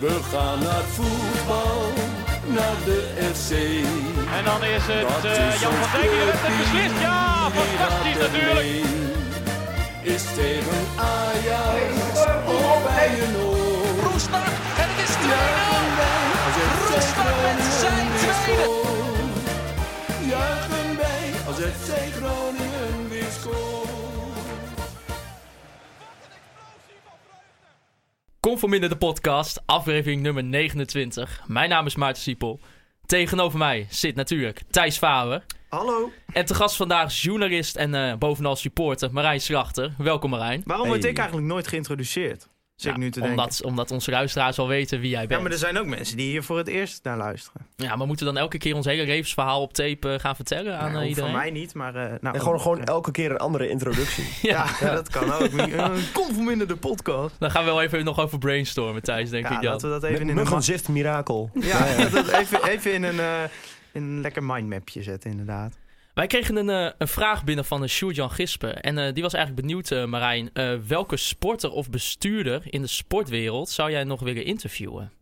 We gaan naar voetbal, naar de FC. En dan is het Dat eh, is Jan van Dijk die heeft het beslist. Ja, fantastisch natuurlijk. Is tegen Ajax of bij een oor. Roestak en het is 2-0. Juichen wij als FC Roestak met zijn tweede. Juichen wij als FC Groningen weer scoort. Conforminder de podcast, aflevering nummer 29. Mijn naam is Maarten Siepel. Tegenover mij zit natuurlijk Thijs Faber. Hallo. En te gast vandaag is journalist en eh, bovenal supporter Marijn Slachter. Welkom Marijn. Waarom Hey. word ik eigenlijk nooit geïntroduceerd? Zit ik Ja, nu te denken. omdat, omdat onze luisteraars al weten wie jij Ja, bent. maar er zijn ook mensen die hier voor het eerst naar luisteren. Ja, maar moeten we dan elke keer ons hele levensverhaal op tape eh, gaan vertellen aan Nou, eh, iedereen? Voor mij niet, maar... eh, nou, En gewoon, ook, gewoon elke keer een andere introductie. Ja, dat kan ook. Een conforminderde podcast. Dan gaan we wel even nog over brainstormen, Thijs, denk Ja, ik dan. laten we dat even in een... Nog ma- een zift mirakel. Ja, dat even, even in een, in een lekker mindmapje zetten, inderdaad. Wij kregen een, eh, een vraag binnen van uh, Sjoerd-Jan Gispen. En eh, die was eigenlijk benieuwd, eh, Marijn. eh, welke sporter of bestuurder in de sportwereld zou jij nog willen interviewen?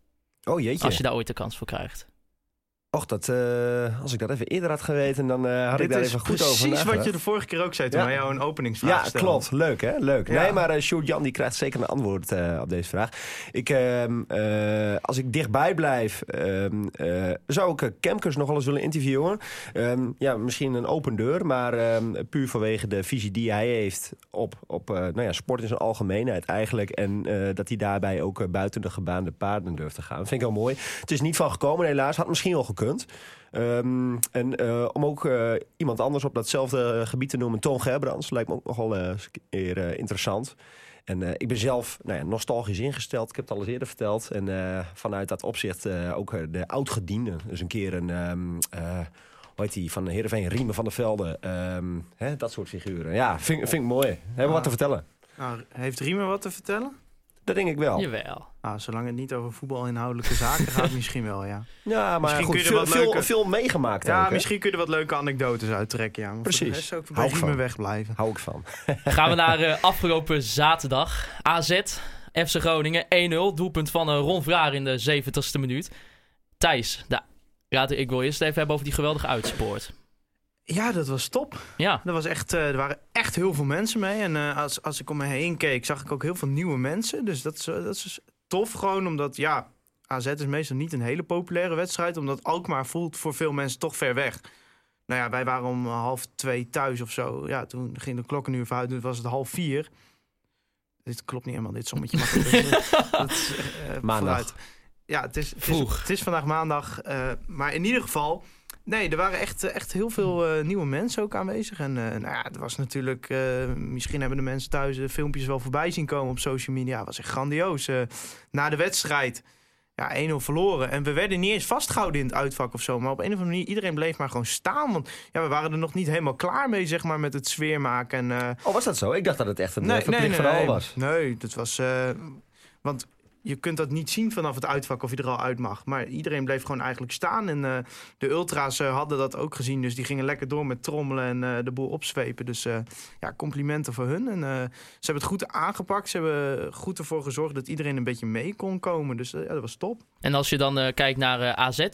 Oh jeetje. Als je daar ooit de kans voor krijgt. Och, dat, eh, als ik dat even eerder had geweten, dan eh, had ik daar even goed over precies wat je de vorige keer ook zei toen Ja. jou een openingsvraag Ja, klopt. Leuk, hè? Leuk. Ja. Nee, maar uh, Sjoerd-Jan die krijgt zeker een antwoord op deze vraag. Ik, ehm, eh, als ik dichtbij blijf, ehm, eh, zou ik Kemkers nog wel eens willen interviewen. Ehm, ja, misschien een open deur, maar puur vanwege de visie die hij heeft op, op nou ja, sport in zijn algemeenheid eigenlijk. En dat hij daarbij ook buiten de gebaande paarden durft te gaan. Dat vind ik heel mooi. Het is niet van gekomen helaas. Had misschien wel gekund. Um, en uh, om ook uh, iemand anders op datzelfde gebied te noemen, Toon Gerbrands, lijkt me ook nogal uh, eer, interessant. En ik ben zelf nou ja, nostalgisch ingesteld, ik heb het al eens eerder verteld. En vanuit dat opzicht ook de oud-gediende, dus een keer een... Um, hoe heet die, van Heerenveen, Riemen van der Velde. Um, hè, dat soort figuren. Ja, vind, vind ik mooi. Hebben we wat te vertellen? Nou, heeft Riemen wat te vertellen? Dat denk ik wel. Jawel. Nou, zolang het niet over voetbalinhoudelijke zaken gaat, misschien wel, ja. Ja, maar misschien goed, kun je er veel, wat veel, leuke... veel meegemaakt Ja, ook, misschien kun je er wat leuke anekdotes uittrekken, ja. Maar Precies. Zou ik Hou ik Riemen van. wegblijven. Hou ik van. Gaan we naar uh, afgelopen zaterdag. AZ, FC Groningen, 1-0. Doelpunt van uh, Ron Vlaar in de 70ste minuut. Thijs, da, laat, ik wil eerst even hebben over die geweldige uitspoort. Ja, dat was top. Ja. Er, was echt, uh, er waren echt heel veel mensen mee. En uh, als, als ik om me heen keek, zag ik ook heel veel nieuwe mensen. Dus dat is, dat is tof gewoon, omdat ja, AZ is meestal niet een hele populaire wedstrijd. Omdat Alkmaar voelt voor veel mensen toch ver weg. Nou ja, wij waren om half twee thuis of zo. Ja, toen ging de klok een uur vooruit, toen was het half vier. Dit klopt niet helemaal, dit sommetje. Maar dat, dat is, uh, Maandag. Vooruit. Ja, het is, het is, Vroeg. het is vandaag maandag. Uh, maar in ieder geval... Nee, er waren echt, echt heel veel uh, nieuwe mensen ook aanwezig. En uh, nou ja, het was natuurlijk... Uh, misschien hebben de mensen thuis de filmpjes wel voorbij zien komen op social media. Het was echt grandioos. na de wedstrijd, ja, 1-0 verloren. En we werden niet eens vastgehouden in het uitvak of zo. Maar op een of andere manier, iedereen bleef maar gewoon staan. Want ja, we waren er nog niet helemaal klaar mee, zeg maar, met het sfeer maken. En, oh, was dat zo? Ik dacht dat het echt een nee, verplicht nee, nee, verhaal nee. was. Nee, dat was... want je kunt dat niet zien vanaf het uitvak of je er al uit mag. Maar iedereen bleef gewoon eigenlijk staan. En uh, de ultra's uh, hadden dat ook gezien. Dus die gingen lekker door met trommelen en uh, de boel opzwepen. Dus ja, complimenten voor hun. En ze hebben het goed aangepakt. Ze hebben goed ervoor gezorgd dat iedereen een beetje mee kon komen. Dus ja, dat was top. En als je dan kijkt naar AZ,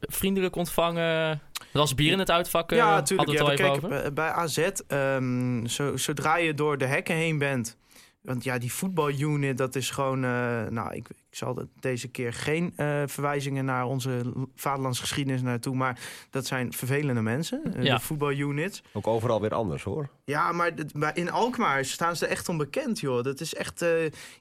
vriendelijk ontvangen... Er was bier in het uitvak, ja, natuurlijk. Ja. Bij AZ, um, zo, zodra je door de hekken heen bent... Want ja, die voetbalunit, dat is gewoon... Uh, nou, ik, ik zal dat deze keer geen uh, verwijzingen naar onze vaderlandsgeschiedenis naartoe... maar dat zijn vervelende mensen, uh, ja. de voetbalunits. Ook overal weer anders, hoor. Ja, maar, maar in Alkmaar staan ze echt onbekend, joh. Dat is echt...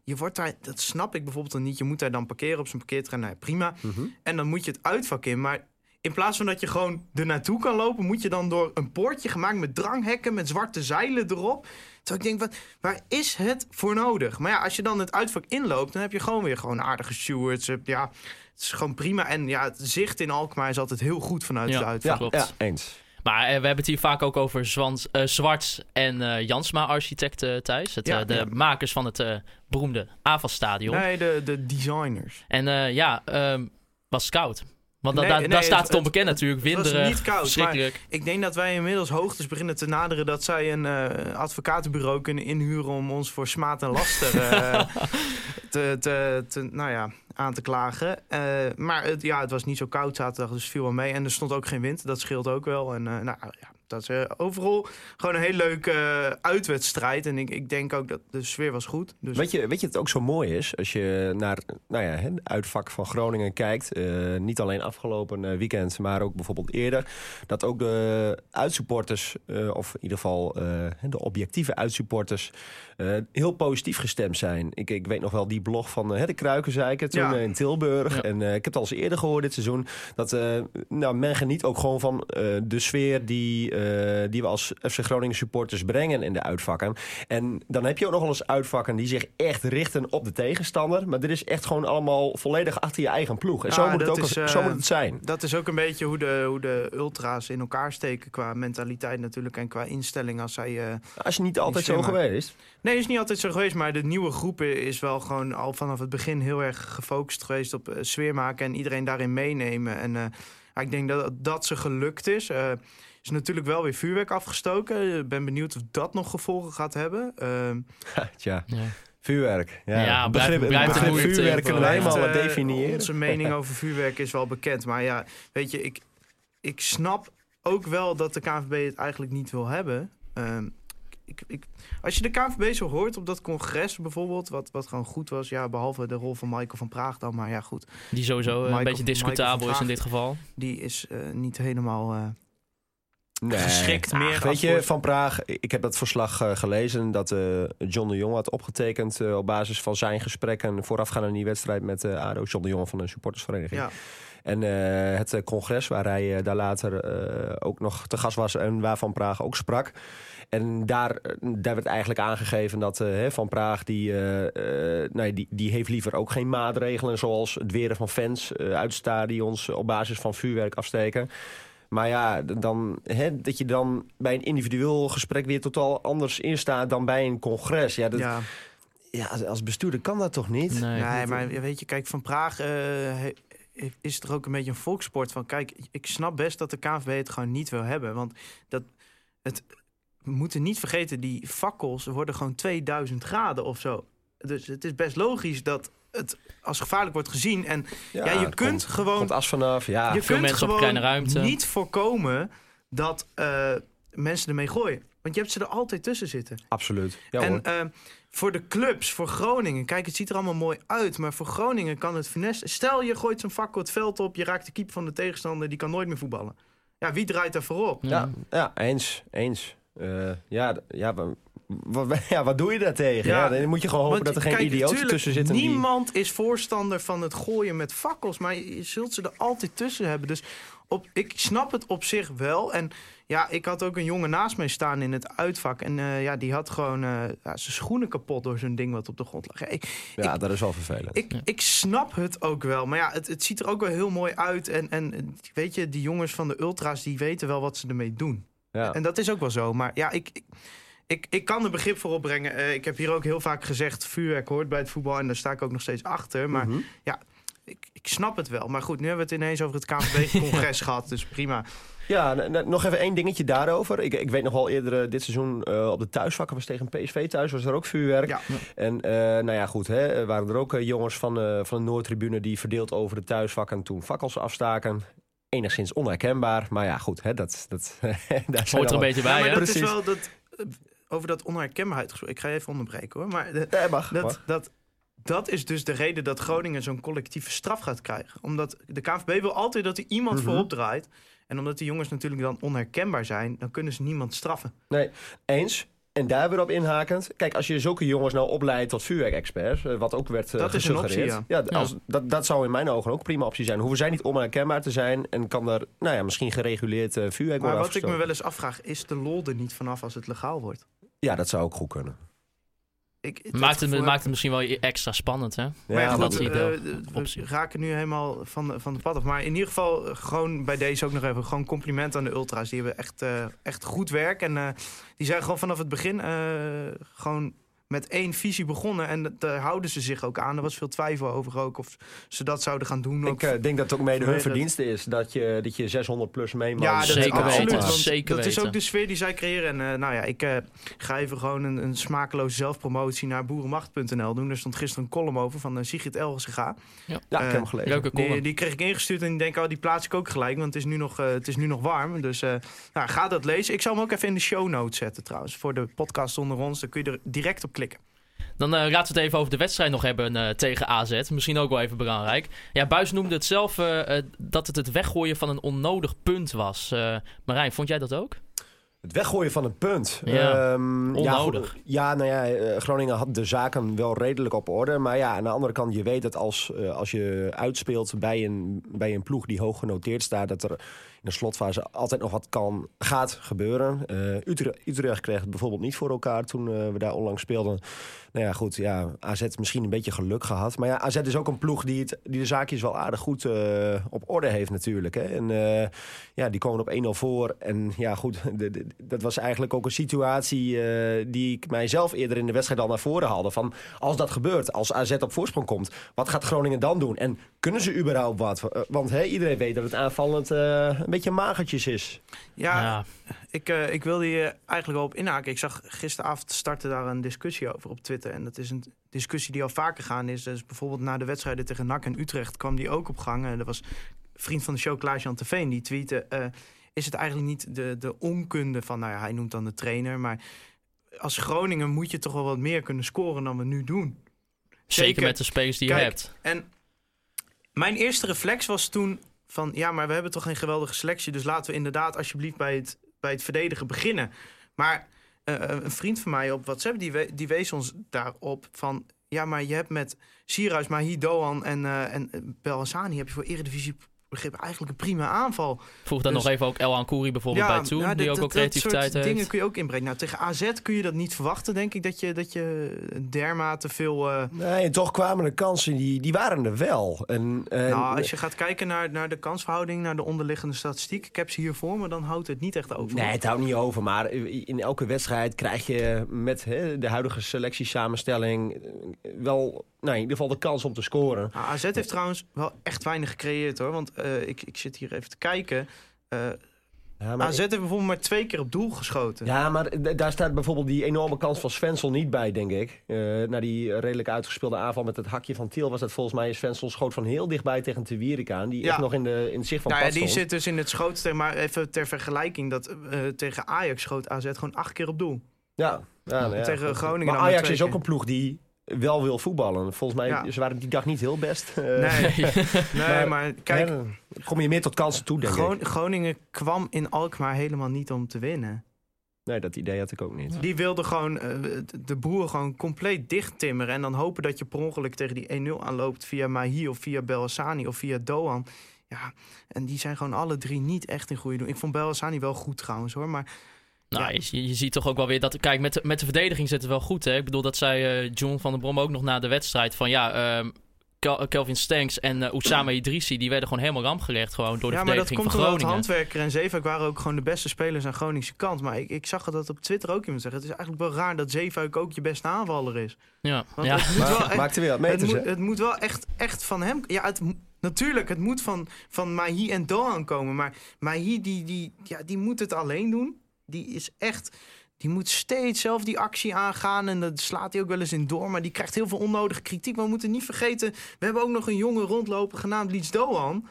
je wordt daar... Dat snap ik bijvoorbeeld dan niet. Je moet daar dan parkeren op zijn parkeerterrein. Nou, prima. Mm -hmm. En dan moet je het uitvak in, maar... In plaats van dat je gewoon er naartoe kan lopen, moet je dan door een poortje gemaakt met dranghekken, met zwarte zeilen erop. Terwijl ik denk, wat, waar is het voor nodig? Maar ja, als je dan het uitvak inloopt, dan heb je gewoon weer gewoon aardige stewards. Ja, het is gewoon prima. En ja, het zicht in Alkmaar is altijd heel goed vanuit ja, het uitvak. Ja, klopt. ja, eens. Maar uh, we hebben het hier vaak ook over Zwans, uh, Zwarts en uh, Jansma architecten thuis. Het, Ja, de ja. makers van het beroemde AFAS-stadion. Nee, de, de designers. En ja, um, was koud. Want da- Nee, daar- nee, daar staat het- het onbekend natuurlijk. Winderen, niet koud, verschrikkelijk. Ik denk dat wij inmiddels hoogtes beginnen te naderen dat zij een eh, advocatenbureau kunnen inhuren om ons voor smaad en laster eh, te, te, te, nou ja, aan te klagen. Eh, maar het, ja, het was niet zo koud zaterdag, dus viel wel mee. En er stond ook geen wind, dat scheelt ook wel. En eh, nou ja, dat is eh, overal gewoon een hele leuke eh, uitwedstrijd. En ik, ik denk ook dat de sfeer was goed. Dus Weet je, weet je wat ook zo mooi is? Als je naar nou ja, het uitvak van Groningen kijkt. eh, niet alleen afgelopen eh, weekend, maar ook bijvoorbeeld eerder. Dat ook de uitsupporters, of in ieder geval de objectieve uitsupporters... heel positief gestemd zijn. Ik, ik weet nog wel die blog van de Kruikenzeiken toen Ja. eh, in Tilburg. Ja. En ik heb het al eens eerder gehoord dit seizoen. Dat nou, men geniet ook gewoon van de sfeer die, die we als FC Groningen supporters brengen in de uitvakken. En dan heb je ook nog wel eens uitvakken die zich echt richten op de tegenstander. Maar dit is echt gewoon allemaal volledig achter je eigen ploeg. En Ja, zo, moet het ook, is, eh, zo moet het zijn. Dat is ook een beetje hoe de, hoe de ultra's in elkaar steken qua mentaliteit natuurlijk en qua instelling als zij... eh, Als je niet altijd zo geweest. Nee, is niet altijd zo geweest, maar de nieuwe groep is wel gewoon al vanaf het begin heel erg gefocust geweest op eh, sfeer maken en iedereen daarin meenemen. En eh, ik denk dat dat ze gelukt is. Eh, is natuurlijk wel weer vuurwerk afgestoken. Ik ben benieuwd of dat nog gevolgen gaat hebben. Ehm, Tja, Ja. vuurwerk. Ja, Ja, blijft- begrip, blijft begrip vuurwerk kunnen wij allemaal definiëren. Onze mening over vuurwerk is wel bekend. Maar ja, weet je, ik, ik snap ook wel dat de KNVB het eigenlijk niet wil hebben. Ehm, ik, ik, als je de KNVB zo hoort op dat congres bijvoorbeeld, wat, wat gewoon goed was, ja, behalve de rol van Michael van Praag dan, maar ja, goed, Die sowieso een beetje discutabel is in dit geval. die is eh, niet helemaal. eh, Nee. geschikt meer Ach, Weet je, voor- Van Praag, ik heb dat verslag eh, gelezen dat eh, John de Jong had opgetekend eh, op basis van zijn gesprekken voorafgaand aan die wedstrijd met eh ADO. John de Jong van de supportersvereniging. ja. En eh, het congres waar hij daar later eh, ook nog te gast was en waar Van Praag ook sprak. En daar, daar werd eigenlijk aangegeven dat eh, hè, Van Praag die, eh, eh, nee, die, die heeft liever ook geen maatregelen zoals het weren van fans uit stadions op basis van vuurwerk afsteken. Maar ja, dan, hè, dat je dan bij een individueel gesprek weer totaal anders instaat dan bij een congres. Ja, dat, ja. ja. als- bestuurder kan dat toch niet? Nee. Nee, maar weet je, kijk, Van Praag eh, he- is er ook een beetje een volkssport van. Kijk, ik snap best dat de KNVB het gewoon niet wil hebben. Want dat, het, we moeten niet vergeten, die fakkels worden gewoon 2000 graden of zo. Dus het is best logisch dat het als gevaarlijk wordt gezien. En ja, je kunt komt- gewoon komt as vanaf, ja. je veel kunt mensen op kleine ruimte. niet voorkomen dat eh, mensen ermee gooien. Want je hebt ze er altijd tussen zitten. Absoluut. Ja, hoor. en eh, voor de clubs, voor Groningen, kijk, het ziet er allemaal mooi uit. Maar voor Groningen kan het finesse. Stel, je gooit zo'n fakkel het veld op, je raakt de keeper van de tegenstander, die kan nooit meer voetballen. Ja, wie draait daar voorop? Ja, ja eens. eens. Eh, ja, ja, wa- wa- ja, wat doe je daar tegen? Ja, Ja, dan moet je gewoon hopen Want, dat er geen kijk, idioten tuurlijk, tussen zitten. die- Niemand is voorstander van het gooien met fakkels, maar je zult ze er altijd tussen hebben. Dus op, ik snap het op zich wel. En ja, ik had ook een jongen naast mij staan in het uitvak. En eh, ja, die had gewoon eh, ja, zijn schoenen kapot door zo'n ding wat op de grond lag. Ja, ik, dat is wel vervelend. ik, ik snap het ook wel. Maar ja, het, het ziet er ook wel heel mooi uit. En, en weet je, die jongens van de ultra's, die weten wel wat ze ermee doen. ja. En dat is ook wel zo. Maar ja, ik, ik, ik, ik kan er begrip voor opbrengen. Eh, ik heb hier ook heel vaak gezegd, vuurwerk hoort bij het voetbal. En daar sta ik ook nog steeds achter. Maar Mhm. ik, ik snap het wel. Maar goed, nu hebben we het ineens over het KNVB-congres gehad. Dus prima. Ja, nog even één dingetje daarover. Ik, ik weet nog wel eerder eh, dit seizoen eh, op de thuisvakken was tegen PSV thuis, was er ook vuurwerk. Ja. En eh, nou ja, goed, hè, er waren er ook jongens van, eh, van de Noordtribune die verdeeld over de thuisvakken toen fakkels afstaken. Enigszins onherkenbaar, maar ja, goed, hè, dat, dat, daar zijn Hoort er een beetje Ja, bij, maar hè? dat is wel dat, over dat onherkenbaarheid gesproken. Ik ga je even onderbreken hoor. Maar de- Nee, mag, dat, mag. dat, dat is dus de reden dat Groningen zo'n collectieve straf gaat krijgen. Omdat de KNVB wil altijd dat er iemand Mhm. voorop draait. En omdat die jongens natuurlijk dan onherkenbaar zijn, dan kunnen ze niemand straffen. Nee, eens. En daar weer op inhakend. Kijk, als je zulke jongens nou opleidt tot vuurwerkexperts, eh, wat ook werd eh, Dat is een gesuggereerd. optie, ja. als, dat, dat zou in mijn ogen ook prima optie zijn. Hoeven zij niet onherkenbaar te zijn en kan er nou ja, misschien gereguleerd eh, vuurwerk Maar worden wat ik me wel eens afvraag, is de lol er niet vanaf als het legaal wordt? Ja, dat zou ook goed kunnen. Ik, dat Maakt het, maakt het misschien wel extra spannend, hè? Maar ja, goed, dat eh, we Optie. raken nu helemaal van, de- van de pad af. Maar in ieder geval, eh, gewoon bij deze ook nog even, gewoon compliment aan de ultra's. Die hebben echt, eh, echt goed werk. En eh, die zijn gewoon vanaf het begin eh, gewoon met één visie begonnen. En dat- daar houden ze zich ook aan. Er was veel twijfel over ook of ze dat zouden gaan doen. Ik eh, denk dat het ook mede hun verdienste is dat je, dat je 600 plus mee mag. ja, dat Zeker absoluut, weten, want zeker dat is ook de sfeer die zij creëren. En eh, nou ja, ik eh, ga even gewoon een, een smakeloze zelfpromotie naar boerenmacht.nl doen. Er stond gisteren een column over van uh, Sigrid Elgesega. Ja, ik heb hem gelezen. Leuke column. Die, die kreeg ik ingestuurd en ik denk, oh, die plaats ik ook gelijk. Want het is nu nog, het is nu nog warm. Dus eh, nou, ga dat lezen. Ik zal hem ook even in de show notes zetten trouwens. Voor de podcast onder ons. Dan kun je er direct op klikken. Dan eh laten we het even over de wedstrijd nog hebben eh, tegen AZ. Misschien ook wel even belangrijk. Ja, Buis noemde het zelf eh, dat het het weggooien van een onnodig punt was. Eh Marijn, vond jij dat ook? Het weggooien van een punt. Ja, Ehm, onnodig. Ja, ja, nou ja, Groningen had de zaken wel redelijk op orde. Maar ja, aan de andere kant, je weet dat als, eh, als je uitspeelt bij een, bij een ploeg die hoog genoteerd staat... dat er de slotfase altijd nog wat kan, gaat gebeuren. Eh, Utrecht, Utrecht kreeg het bijvoorbeeld niet voor elkaar toen eh, we daar onlangs speelden. Nou ja, goed, ja, AZ misschien een beetje geluk gehad. Maar ja, AZ is ook een ploeg die, het, die de zaakjes wel aardig goed eh, op orde heeft natuurlijk. Hè. En ja, die komen op 1-0 voor. En ja, goed, de- dat was eigenlijk ook een situatie die ik mijzelf eerder in de wedstrijd al naar voren haalde. Van als dat gebeurt, als AZ op voorsprong komt, wat gaat Groningen dan doen? En kunnen ze überhaupt wat? Want hè, iedereen weet dat het aanvallend een beetje magertjes is. Ja, Ja. Ik, eh, ik wilde je eigenlijk wel op inhaken. Ik zag gisteravond startte daar een discussie over op Twitter. En dat is een discussie die al vaker gaan is. Dus bijvoorbeeld na de wedstrijden tegen NAC en Utrecht kwam die ook op gang. En dat was vriend van de show Klaas-Jan Teveen die tweette... eh, is het eigenlijk niet de, de onkunde van... Nou ja, hij noemt dan de trainer, maar... Als Groningen moet je toch wel wat meer kunnen scoren dan we nu doen. Zeker, Zeker. met de spelers die je hebt. En mijn eerste reflex was toen van... ja, maar we hebben toch geen geweldige selectie... dus laten we inderdaad alsjeblieft bij het, bij het verdedigen beginnen. Maar eh, een vriend van mij op WhatsApp... die, die wees ons daarop van... ja, maar je hebt met Sierhuis, Mahi, Doan en, eh en eh, Belhassani... heb je voor Eredivisie begrip eigenlijk een prima aanval. Voeg dan dus- nog even ook El Ankouri bijvoorbeeld bij toe. die dat- ook dat creativiteit soort heeft. dingen kun je ook inbrengen. Nou, tegen AZ kun je dat niet verwachten, denk ik... dat je, dat je dermate veel... eh, Nee, en toch kwamen de kansen, die, die waren er wel. En, en, Nou, als je gaat kijken naar, naar de kansverhouding, naar de onderliggende statistiek, ik heb ze hier voor me, dan houdt het niet echt over. Nee, het houdt niet over. Maar in elke wedstrijd krijg je met hè, de huidige selectiesamenstelling wel nou, in ieder geval de kans om te scoren. Nou, AZ heeft trouwens wel echt weinig gecreëerd hoor, want eh, ik, ik zit hier even te kijken. Eh, Ja, maar, AZ heeft bijvoorbeeld maar twee keer op doel geschoten. ja, maar daar staat bijvoorbeeld die enorme kans van Svensson niet bij, denk ik. Eh na die redelijk uitgespeelde aanval met het hakje van Tiel was dat volgens mij... Svensson schoot van heel dichtbij tegen Tewierik aan. Die Ja. echt nog in, de, in het zicht van Nou ja, die zit dus in het schoot, maar even ter vergelijking, dat tegen Ajax schoot AZ gewoon acht keer op doel. Ja, ja, nou ja, Tegen. Groningen Maar Ajax is ook een ploeg die wel wil voetballen. Volgens mij, Ja. ze waren die dag niet heel best. Nee, nee maar, kijk, kom je meer tot kansen toe, denk Gron- ik. Groningen kwam in Alkmaar helemaal niet om te winnen. Nee, dat idee had ik ook niet. Die wilde gewoon eh, de boer gewoon compleet dicht timmeren. En dan hopen dat je per ongeluk tegen die 1-0 aanloopt via Mahi of via Belhassani of via Doan. Ja, en die zijn gewoon alle drie niet echt in goede doen. Ik vond Belhassani wel goed trouwens hoor. Maar Nou, je, je ziet toch ook wel weer dat... Kijk, met de, met de verdediging zit het wel goed, hè? Ik bedoel, dat zei eh, John van der Brom ook nog na de wedstrijd. Van ja, ehm, Kel- Kelvin Stanks en eh Oussama Idrissi... die werden gewoon helemaal ram gelegd gewoon door de ja, maar dat verdediging komt van omdat Groningen. Handwerker en Zeefuik waren ook gewoon de beste spelers aan Groningse kant. Maar ik, ik zag dat op Twitter ook iemand zeggen. Het is eigenlijk wel raar dat Zeefuik ook je beste aanvaller is. Ja, Want ja. het moet wel Maar, echt- maakte weer wat Het moet, hè? het moet wel echt, echt van hem. Ja, het, natuurlijk, het moet van, van Mahi en Doan komen. Maar Mahi, die, die, ja, die moet het alleen doen. Die is echt. Die moet steeds zelf die actie aangaan. En dat slaat hij ook wel eens in door. Maar die krijgt heel veel onnodige kritiek. Maar we moeten niet vergeten. We hebben ook nog een jongen rondlopen genaamd Liets Doan.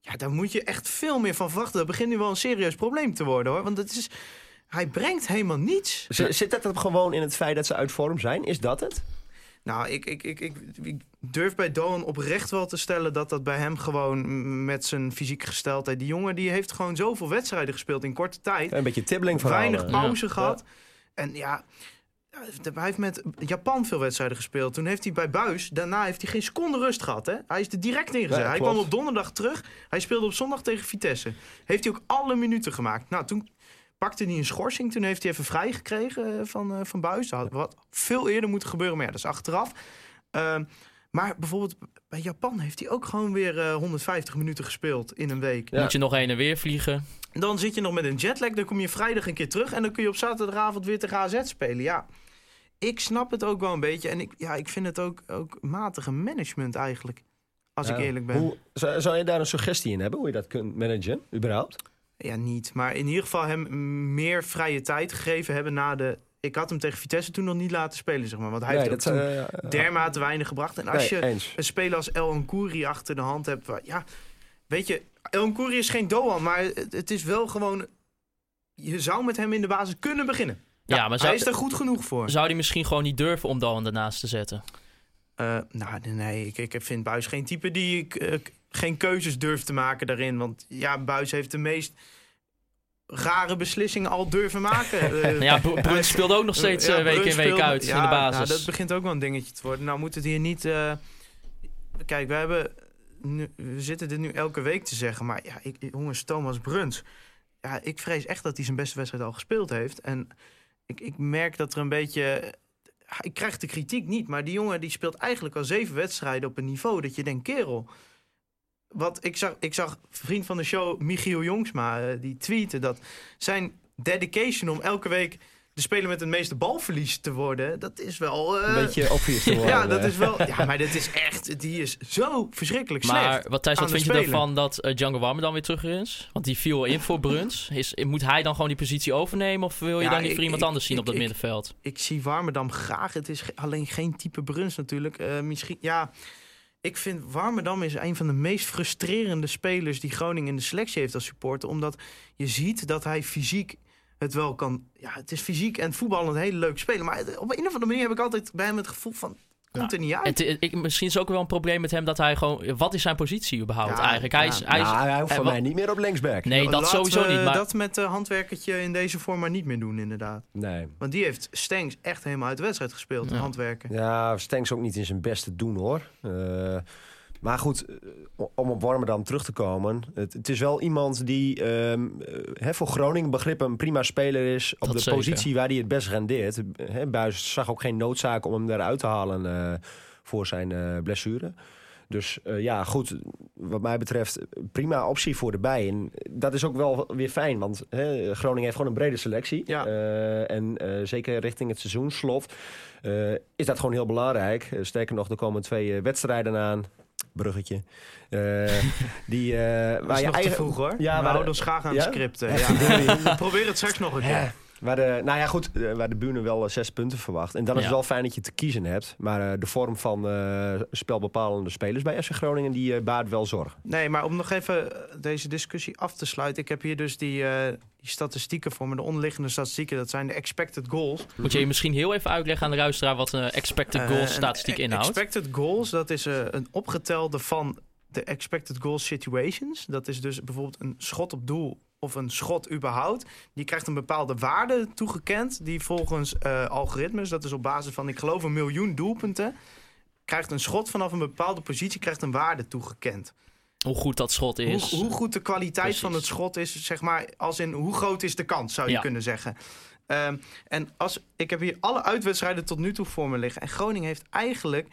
Ja, daar moet je echt veel meer van verwachten. Dat begint nu wel een serieus probleem te worden hoor. Want het is. Hij brengt helemaal niets. Zit dat gewoon in het feit dat ze uit vorm zijn? Is dat het? Nou, ik, ik, ik, ik, ik durf bij Doan oprecht wel te stellen dat dat bij hem gewoon met zijn fysieke gesteldheid. Die jongen die heeft gewoon zoveel wedstrijden gespeeld in korte tijd. Een beetje tibbeling van Weinig pauze Ja. gehad. En ja, hij heeft met Japan veel wedstrijden gespeeld. Toen heeft hij bij Buis, daarna heeft hij geen seconde rust gehad. Hè? Hij is er direct ingezet. Ja, hij kwam op donderdag terug. Hij speelde op zondag tegen Vitesse. Heeft hij ook alle minuten gemaakt. Nou, toen pakte hij een schorsing. Toen heeft hij even vrij gekregen eh, van, eh, van Buis. Dat had wat veel eerder moeten gebeuren, maar ja, dat is achteraf. Ehm, maar bijvoorbeeld bij Japan heeft hij ook gewoon weer eh, 150 minuten gespeeld in een week. Ja. Moet je nog heen en weer vliegen. Dan zit je nog met een jetlag, dan kom je vrijdag een keer terug... en dan kun je op zaterdagavond weer tegen AZ spelen. Ja, ik snap het ook wel een beetje. En ik, ja, ik vind het ook, ook matige management eigenlijk. Als ik eerlijk ben. Hoe, zou, zou je daar een suggestie in hebben, hoe je dat kunt managen, überhaupt? Ja, niet. Maar in ieder geval hem meer vrije tijd gegeven hebben na de... Ik had hem tegen Vitesse toen nog niet laten spelen, zeg maar. Want hij Nee, heeft dat, toen eh, eh, dermate weinig gebracht. En als nee, je eens. een speler als El Nkouri achter de hand hebt... Waar, ja, weet je, El Nkouri is geen Doan, maar het, het is wel gewoon... Je zou met hem in de basis kunnen beginnen. Ja, maar Hij zou, is er goed genoeg voor. zou hij misschien gewoon niet durven om Doan ernaast te zetten? Eh, nou, nee, ik, ik vind Buis geen type die eh, k- geen keuzes durft te maken daarin. Want ja, Buis heeft de meest rare beslissingen al durven maken. Eh, Ja, Br- Bruns speelde ook nog steeds Ja, eh, week in week uit ja, in de basis. Nou, dat begint ook wel een dingetje te worden. Nou moet het hier niet... eh, Kijk, we hebben... Nu, we zitten dit nu elke week te zeggen. Maar ja, ik, jongens, Thomas Bruns. Ja, ik vrees echt dat hij zijn beste wedstrijd al gespeeld heeft. En ik, ik merk dat er een beetje... Ik krijg de kritiek niet, maar die jongen die speelt eigenlijk al zeven wedstrijden op een niveau dat je denkt, kerel. Wat ik zag, ik zag vriend van de show Michiel Jongsma, eh, die tweette dat zijn dedication om elke week de speler met het meeste balverlies te worden, dat is wel. eh, Een beetje obvious te worden. ja, dat eh. is wel. Ja, maar dit is echt. Die is zo verschrikkelijk slecht. Maar wat Thijs, wat vind je ervan dat eh, Django Warmer dan weer terug is? Want die viel in voor Bruns. Is, moet hij dan gewoon die positie overnemen? Of wil je Ja, dan voor iemand ik- anders zien op dat ik- middenveld? ik zie Warmerdam graag. Het is alleen geen type Bruns natuurlijk. Eh, misschien, ja, ik vind Warmerdam is een van de meest frustrerende spelers die Groningen in de selectie heeft als supporter. Omdat je ziet dat hij fysiek het wel kan. Ja, het is fysiek en voetbal een hele leuk spelen. Maar op een of andere manier heb ik altijd bij hem het gevoel van. Komt er niet uit. Het, ik, misschien is het ook wel een probleem met hem dat hij gewoon... Wat is zijn positie überhaupt Ja, eigenlijk? Hij ja. is, hij is, Nou, hij hoeft eh, voor wat- mij niet meer op linksback. Nee, dat sowieso we niet. Maar dat met uh, handwerkertje in deze vorm maar niet meer doen, inderdaad. Nee. Want die heeft Stengs echt helemaal uit de wedstrijd gespeeld, Ja. handwerken. Ja, Stenks ook niet in zijn best te doen hoor. Eh, maar goed, eh, om op Warmerdam terug te komen. Het, het is wel iemand die ehm, eh, hè, voor Groningen begrippen een prima speler is. Op Dat de zeker. positie waar hij het best rendeert. Hè, Buis zag ook geen noodzaak om hem eruit te halen eh, voor zijn eh, blessure. Dus eh, ja, goed, wat mij betreft prima optie voor de bij. En dat is ook wel weer fijn, want hè, Groningen heeft gewoon een brede selectie. Ja. Eh, en eh, zeker richting het seizoensslot eh, is dat gewoon heel belangrijk. Eh, sterker nog, er komen twee eh, wedstrijden aan. Bruggetje. Eh, die, eh, Dat waar is je nog te eigen- vroeg hoor. Ja, we waar- houden ons graag aan Ja? de scripten. Ja, proberen het straks nog een keer. Waar de, nou ja, goed, eh, waar de Buren wel eh, zes punten verwacht. En dan is Ja. het wel fijn dat je te kiezen hebt. Maar eh, de vorm van eh, spelbepalende spelers bij FC Groningen, die baart wel zorg. Nee, maar om nog even deze discussie af te sluiten. Ik heb hier dus die, eh, die statistieken voor me. De onderliggende statistieken, dat zijn de expected goals. moet je je misschien heel even uitleggen aan de luisteraar wat een expected goal een statistiek e- inhoudt? Expected goals, dat is eh, een opgetelde van de expected goal situations. Dat is dus bijvoorbeeld een schot op doel of een schot überhaupt. Die krijgt een bepaalde waarde toegekend. Die volgens eh, algoritmes, dat is op basis van ik geloof een miljoen doelpunten... krijgt een schot vanaf een bepaalde positie krijgt een waarde toegekend. Hoe goed dat schot is. hoe goed de kwaliteit Precies. van het schot is, zeg maar, als in hoe groot is de kans, zou je Ja. kunnen zeggen. Ehm, en als, ik heb hier alle uitwedstrijden tot nu toe voor me liggen. En Groningen heeft eigenlijk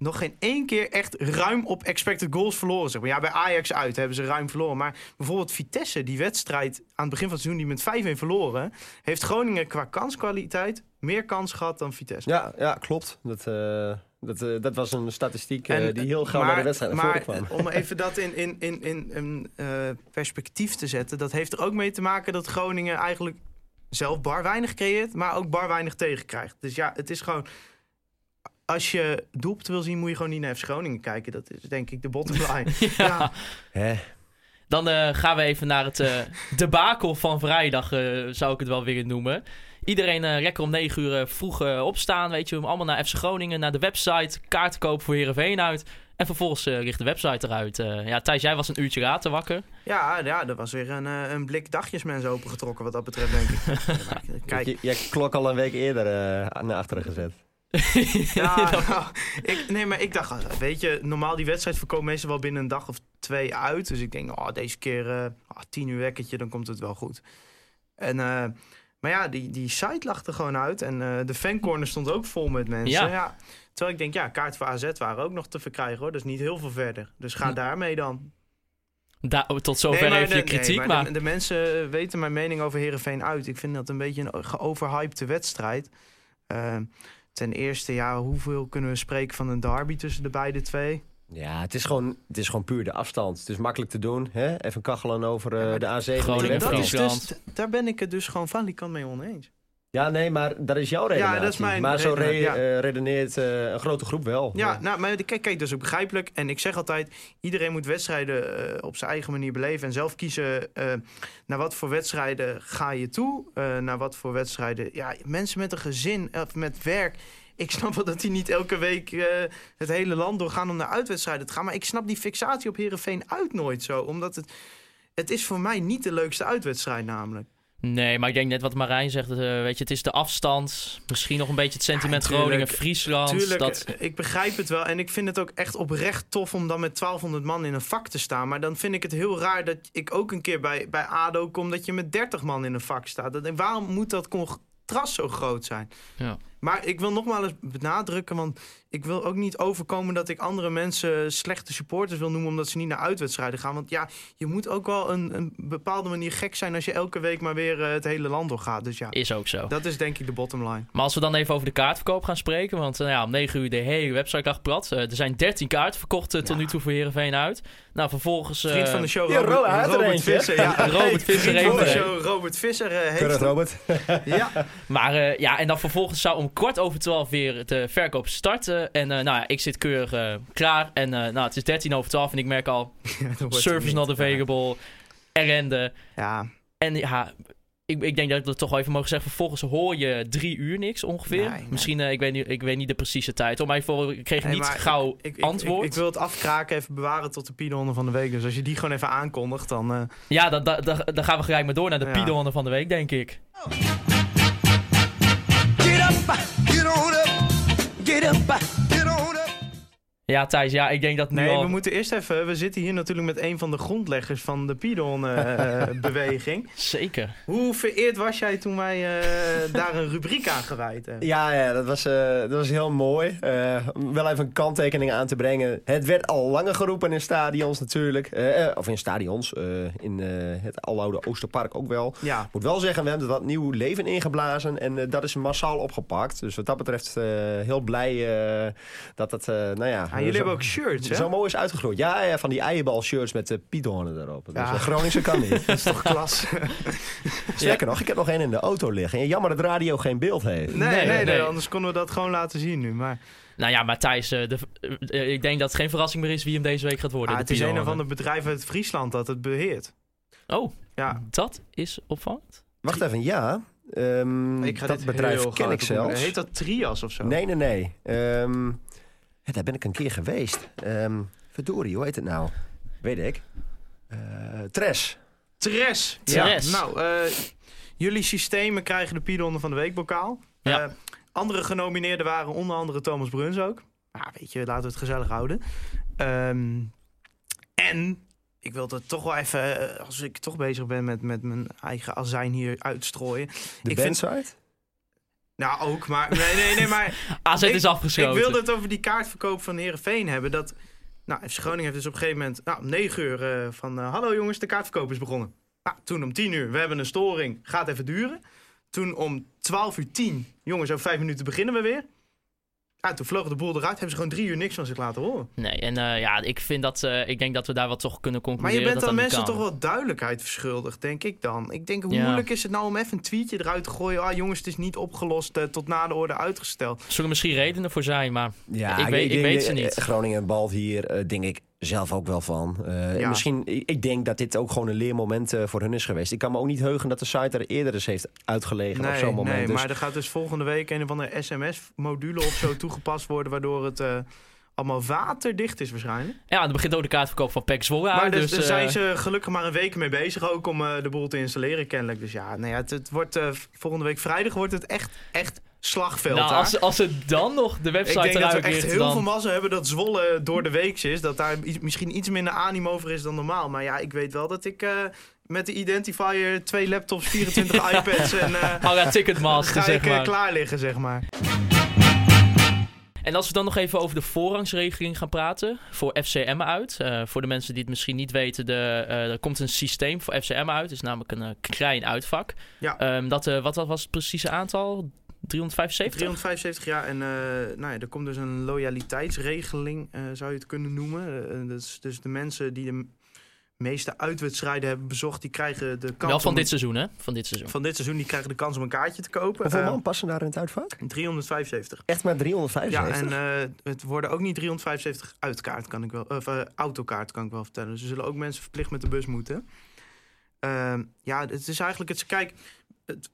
nog geen één keer echt ruim op expected goals verloren. Zeg maar. Ja, bij Ajax uit hebben ze ruim verloren. Maar bijvoorbeeld Vitesse, die wedstrijd aan het begin van het seizoen... die met 5-1 verloren... heeft Groningen qua kanskwaliteit meer kans gehad dan Vitesse. Ja, ja klopt. Dat, eh, dat, eh, dat was een statistiek eh, En, die heel gauw maar- naar de wedstrijd naar voren kwam. om even dat in, in, in, in een eh, perspectief te zetten... dat heeft er ook mee te maken dat Groningen eigenlijk zelf bar weinig creëert... maar ook bar weinig tegenkrijgt. Dus ja, het is gewoon... Als je doelpunt wil zien, moet je gewoon niet naar FC Groningen kijken. Dat is denk ik de bottom line. ja. Hè? Dan eh, gaan we even naar het eh debakel van vrijdag, eh, zou ik het wel willen noemen. Iedereen eh lekker om 9 uur vroeg opstaan, weet je, om allemaal naar FC Groningen, naar de website, kaarten kopen voor Heerenveen uit. En vervolgens eh, ligt de website eruit. Eh, ja, Thijs, jij was een uurtje later wakker. Ja, ja, er was weer een, een blik dagjesmensen opengetrokken wat dat betreft, denk ik. Kijk, Je, je klok al een week eerder naar achteren gezet. Ja, nou, ik, nee, maar ik dacht, ah, weet je, normaal die wedstrijd voorkomt meestal wel binnen een dag of twee uit. Dus ik denk, oh, deze keer eh, ah, tien uur wekkertje, dan komt het wel goed. En, eh, maar ja, die, die site lag er gewoon uit. En eh, de fancorner stond ook vol met mensen. Ja. Ja. Terwijl ik denk, ja, kaart voor AZ waren ook nog te verkrijgen hoor. Dus niet heel veel verder. Dus ga Hm. daarmee dan. Da- tot zover Nee, maar even je nee, kritiek, maar maar... De, de mensen weten mijn mening over Herenveen uit. Ik vind dat een beetje een geoverhypte wedstrijd. Ten eerste, ja, hoeveel kunnen we spreken van een derby tussen de beide twee? Ja, het is, gewoon, het is gewoon puur de afstand. Het is makkelijk te doen. Hè? Even kachelen over eh, de A7. Groningen, dat is dus, daar ben ik het dus gewoon valikant mee oneens. Ja, nee, maar dat is jouw redenatie. dat is mijn maar zo re- redenatie, ja. eh, redeneert eh, een grote groep wel. Ja, nou, maar kijk, kijk, dat is ook begrijpelijk. En ik zeg altijd, iedereen moet wedstrijden eh, op zijn eigen manier beleven. En zelf kiezen naar wat voor wedstrijden ga je toe. naar wat voor wedstrijden... Ja, mensen met een gezin, of met werk... Ik snap wel dat die niet elke week het hele land doorgaan om naar uitwedstrijden te gaan. Maar ik snap die fixatie op Herenveen uit nooit zo. Omdat het... Het is voor mij niet de leukste uitwedstrijd namelijk. Nee, maar ik denk net wat Marijn zegt. eh, weet je, het is de afstand. Misschien nog een beetje het sentiment Ja, tuurlijk. Groningen, Friesland. Tuurlijk, dat, eh, ik begrijp het wel. En ik vind het ook echt oprecht tof om dan met 1200 man in een vak te staan. Maar dan vind ik het heel raar dat ik ook een keer bij, bij ADO kom... dat je met 30 man in een vak staat. Dat, waarom moet dat contrast zo groot zijn? Ja. Maar ik wil nogmaals benadrukken, want ik wil ook niet overkomen dat ik andere mensen slechte supporters wil noemen omdat ze niet naar uitwedstrijden gaan. Want ja, je moet ook wel een, een bepaalde manier gek zijn als je elke week maar weer eh, het hele land doorgaat. Dus ja, is ook zo. dat is denk ik de bottom line. Maar als we dan even over de kaartverkoop gaan spreken. Want eh, ja, om 9 uur de hele website lag plat. Eh, er zijn 13 kaarten verkocht tot Ja. nu toe voor Heerenveen uit. Nou, vervolgens... eh, Vriend van de show, ja, Robert, er Robert Visser. Ja, Robert Visser Vriend van de heeft er show, Robert Visser eh, heeft. Robert. Ja, Maar eh, ja, en dan vervolgens zou om kwart over twaalf weer de verkoop starten. En eh, nou ja, ik zit keurig eh, klaar. En eh, nou, het is 13 over 12 en ik merk al service not available, ellende. Ja, En ja, ik, ik denk dat ik dat toch wel even mogen zeggen. Vervolgens hoor je drie uur niks ongeveer. Nee, nee. Misschien, ik, weet niet, ik weet niet de precieze tijd. hoor, Maar ik, voor- ik kreeg Nee, niet maar gauw ik, ik, antwoord. Ik, ik wil het afkraken, even bewaren tot de piedonde van de week. Dus als je die gewoon even aankondigt, dan... eh, Ja, dan, dan, dan dan gaan we gelijk maar door naar de Ja. Van de week, denk ik. Get up, get on up, get up. Ja, Thijs, ja, ik denk dat nu Nee, al... we moeten eerst even... We zitten hier natuurlijk met een van de grondleggers van de Pidon-beweging. Zeker. Hoe vereerd was jij toen wij eh, daar een rubriek aan gewijd hebben? Ja, ja dat, was, eh, dat was heel mooi. Eh, om wel even een kanttekening aan te brengen. Het werd al langer geroepen in stadions natuurlijk. Eh, eh, of in stadions. eh, in eh, het aloude Oosterpark ook wel. Ja, Ik moet wel zeggen, we hebben er wat nieuw leven ingeblazen. En eh, dat is massaal opgepakt. Dus wat dat betreft eh, heel blij eh, dat het, eh, nou ja... Jullie zo, hebben ook shirts, hè? Zo mooi is uitgegroeid. Ja, ja, van die eierbal shirts met de piedhoornen erop. Dus Ja. de Groningse kan niet. Dat is toch klas? Sterker nog, ik heb nog één in de auto liggen. En jammer dat de radio geen beeld heeft. Nee, Nee, nee, nee, nee. anders konden we dat gewoon laten zien nu. Maar Nou ja, maar Thijs, eh, de, eh, ik denk dat het geen verrassing meer is wie hem deze week gaat worden. ah, de het is een of Piedonde. ander bedrijf uit Friesland dat het beheert. Oh, Ja, dat is opvallend. Wacht even, ja. Ehm, ik ga dat bedrijf ken ik zelfs. Heet dat Trias of zo? Nee, nee, nee. Ehm, ja, daar ben ik een keer geweest. Ehm verdorie, hoe heet het nou? Weet ik. Eh Tres. Tres. Tres. Nou, eh, jullie systemen krijgen de Piedonde van de Week bokaal. Ja. Eh, andere genomineerden waren onder andere Thomas Bruns ook. Ah, weet je, laten we het gezellig houden. Ehm, en ik wil het toch wel even, als ik toch bezig ben met, met mijn eigen azijn hier uitstrooien. De Ik vind-? Nou, ook, maar nee, nee, nee, maar AZ Ik- is afgeschoten. Ik wilde het over die kaartverkoop van Herenveen hebben. Dat, nou, FC Groningen heeft dus op een gegeven moment nou, om 9 uur eh, van... eh, Hallo jongens, de kaartverkoop is begonnen. Nou, toen om 10 uur, we hebben een storing, gaat even duren. Toen om 12 uur 10, jongens, over 5 minuten beginnen we weer. Ja, toen vloog de boel eruit, hebben ze gewoon drie uur niks van zich laten horen. Nee, en eh, ja, ik vind dat, eh, ik denk dat we daar wat toch kunnen Maar concluderen. je bent dat dan dat niet mensen kan. toch wel duidelijkheid verschuldigd, denk ik dan. Ik denk, hoe Ja. moeilijk is het nou om even een tweetje eruit te gooien? Ah jongens, het is niet opgelost, eh, tot na de orde uitgesteld. Er zullen misschien redenen voor zijn, maar Ja, Ik weet- ik denk, weet ze niet. Groningen balt hier, eh, denk ik zelf ook wel van. Eh, Ja. Misschien, ik denk dat dit ook gewoon een leermoment eh, voor hun is geweest. Ik kan me ook niet heugen dat de site er eerder eens heeft uitgelegen op Nee, zo'n moment. nee dus, maar er gaat dus volgende week een of andere sms-module of zo toegepast worden... waardoor het eh, allemaal waterdicht is waarschijnlijk. ja, dan begint ook de kaartverkoop van PEC Zwolle maar dus, dus, daar zijn ze gelukkig maar een week mee bezig ook om eh, de boel te installeren kennelijk. Dus ja, nou ja het, het wordt, volgende week vrijdag wordt het echt, echt slagveld nou, als, als ze dan nog de Ik website denk dat we echt heel dan... veel massa hebben dat Zwolle door de week is. Dat daar iets- misschien iets minder animo over is dan normaal. Maar ja, ik weet wel dat ik eh, met de Identifier twee laptops, 24 iPads en... eh Haga Ticketmaster, ga zeg ik eh, maar. klaar liggen, zeg maar. En als we dan nog even over de voorrangsregeling gaan praten voor FCM uit. Voor de mensen die het misschien niet weten, de, er komt een systeem voor FCM uit. Het is namelijk een eh, klein uitvak. Ja. Ehm, dat, wat, wat was het precieze aantal? 375? 375 jaar en eh, nou ja, er komt dus een loyaliteitsregeling, eh, zou je het kunnen noemen. Is dus de mensen die de meeste uitwedstrijden hebben bezocht, die krijgen de kans Wel van om dit seizoen, hè? Van dit seizoen. van dit seizoen die krijgen de kans om een kaartje te kopen. Hoeveel man passen daar in het uitvak? 375. Echt maar Ja, 375? en eh, het worden ook niet 375 uitkaart, kan ik wel, of autokaart kan ik wel vertellen. Dus er zullen ook mensen verplicht met de bus moeten. Ehm, ja, het is eigenlijk het. Kijk, het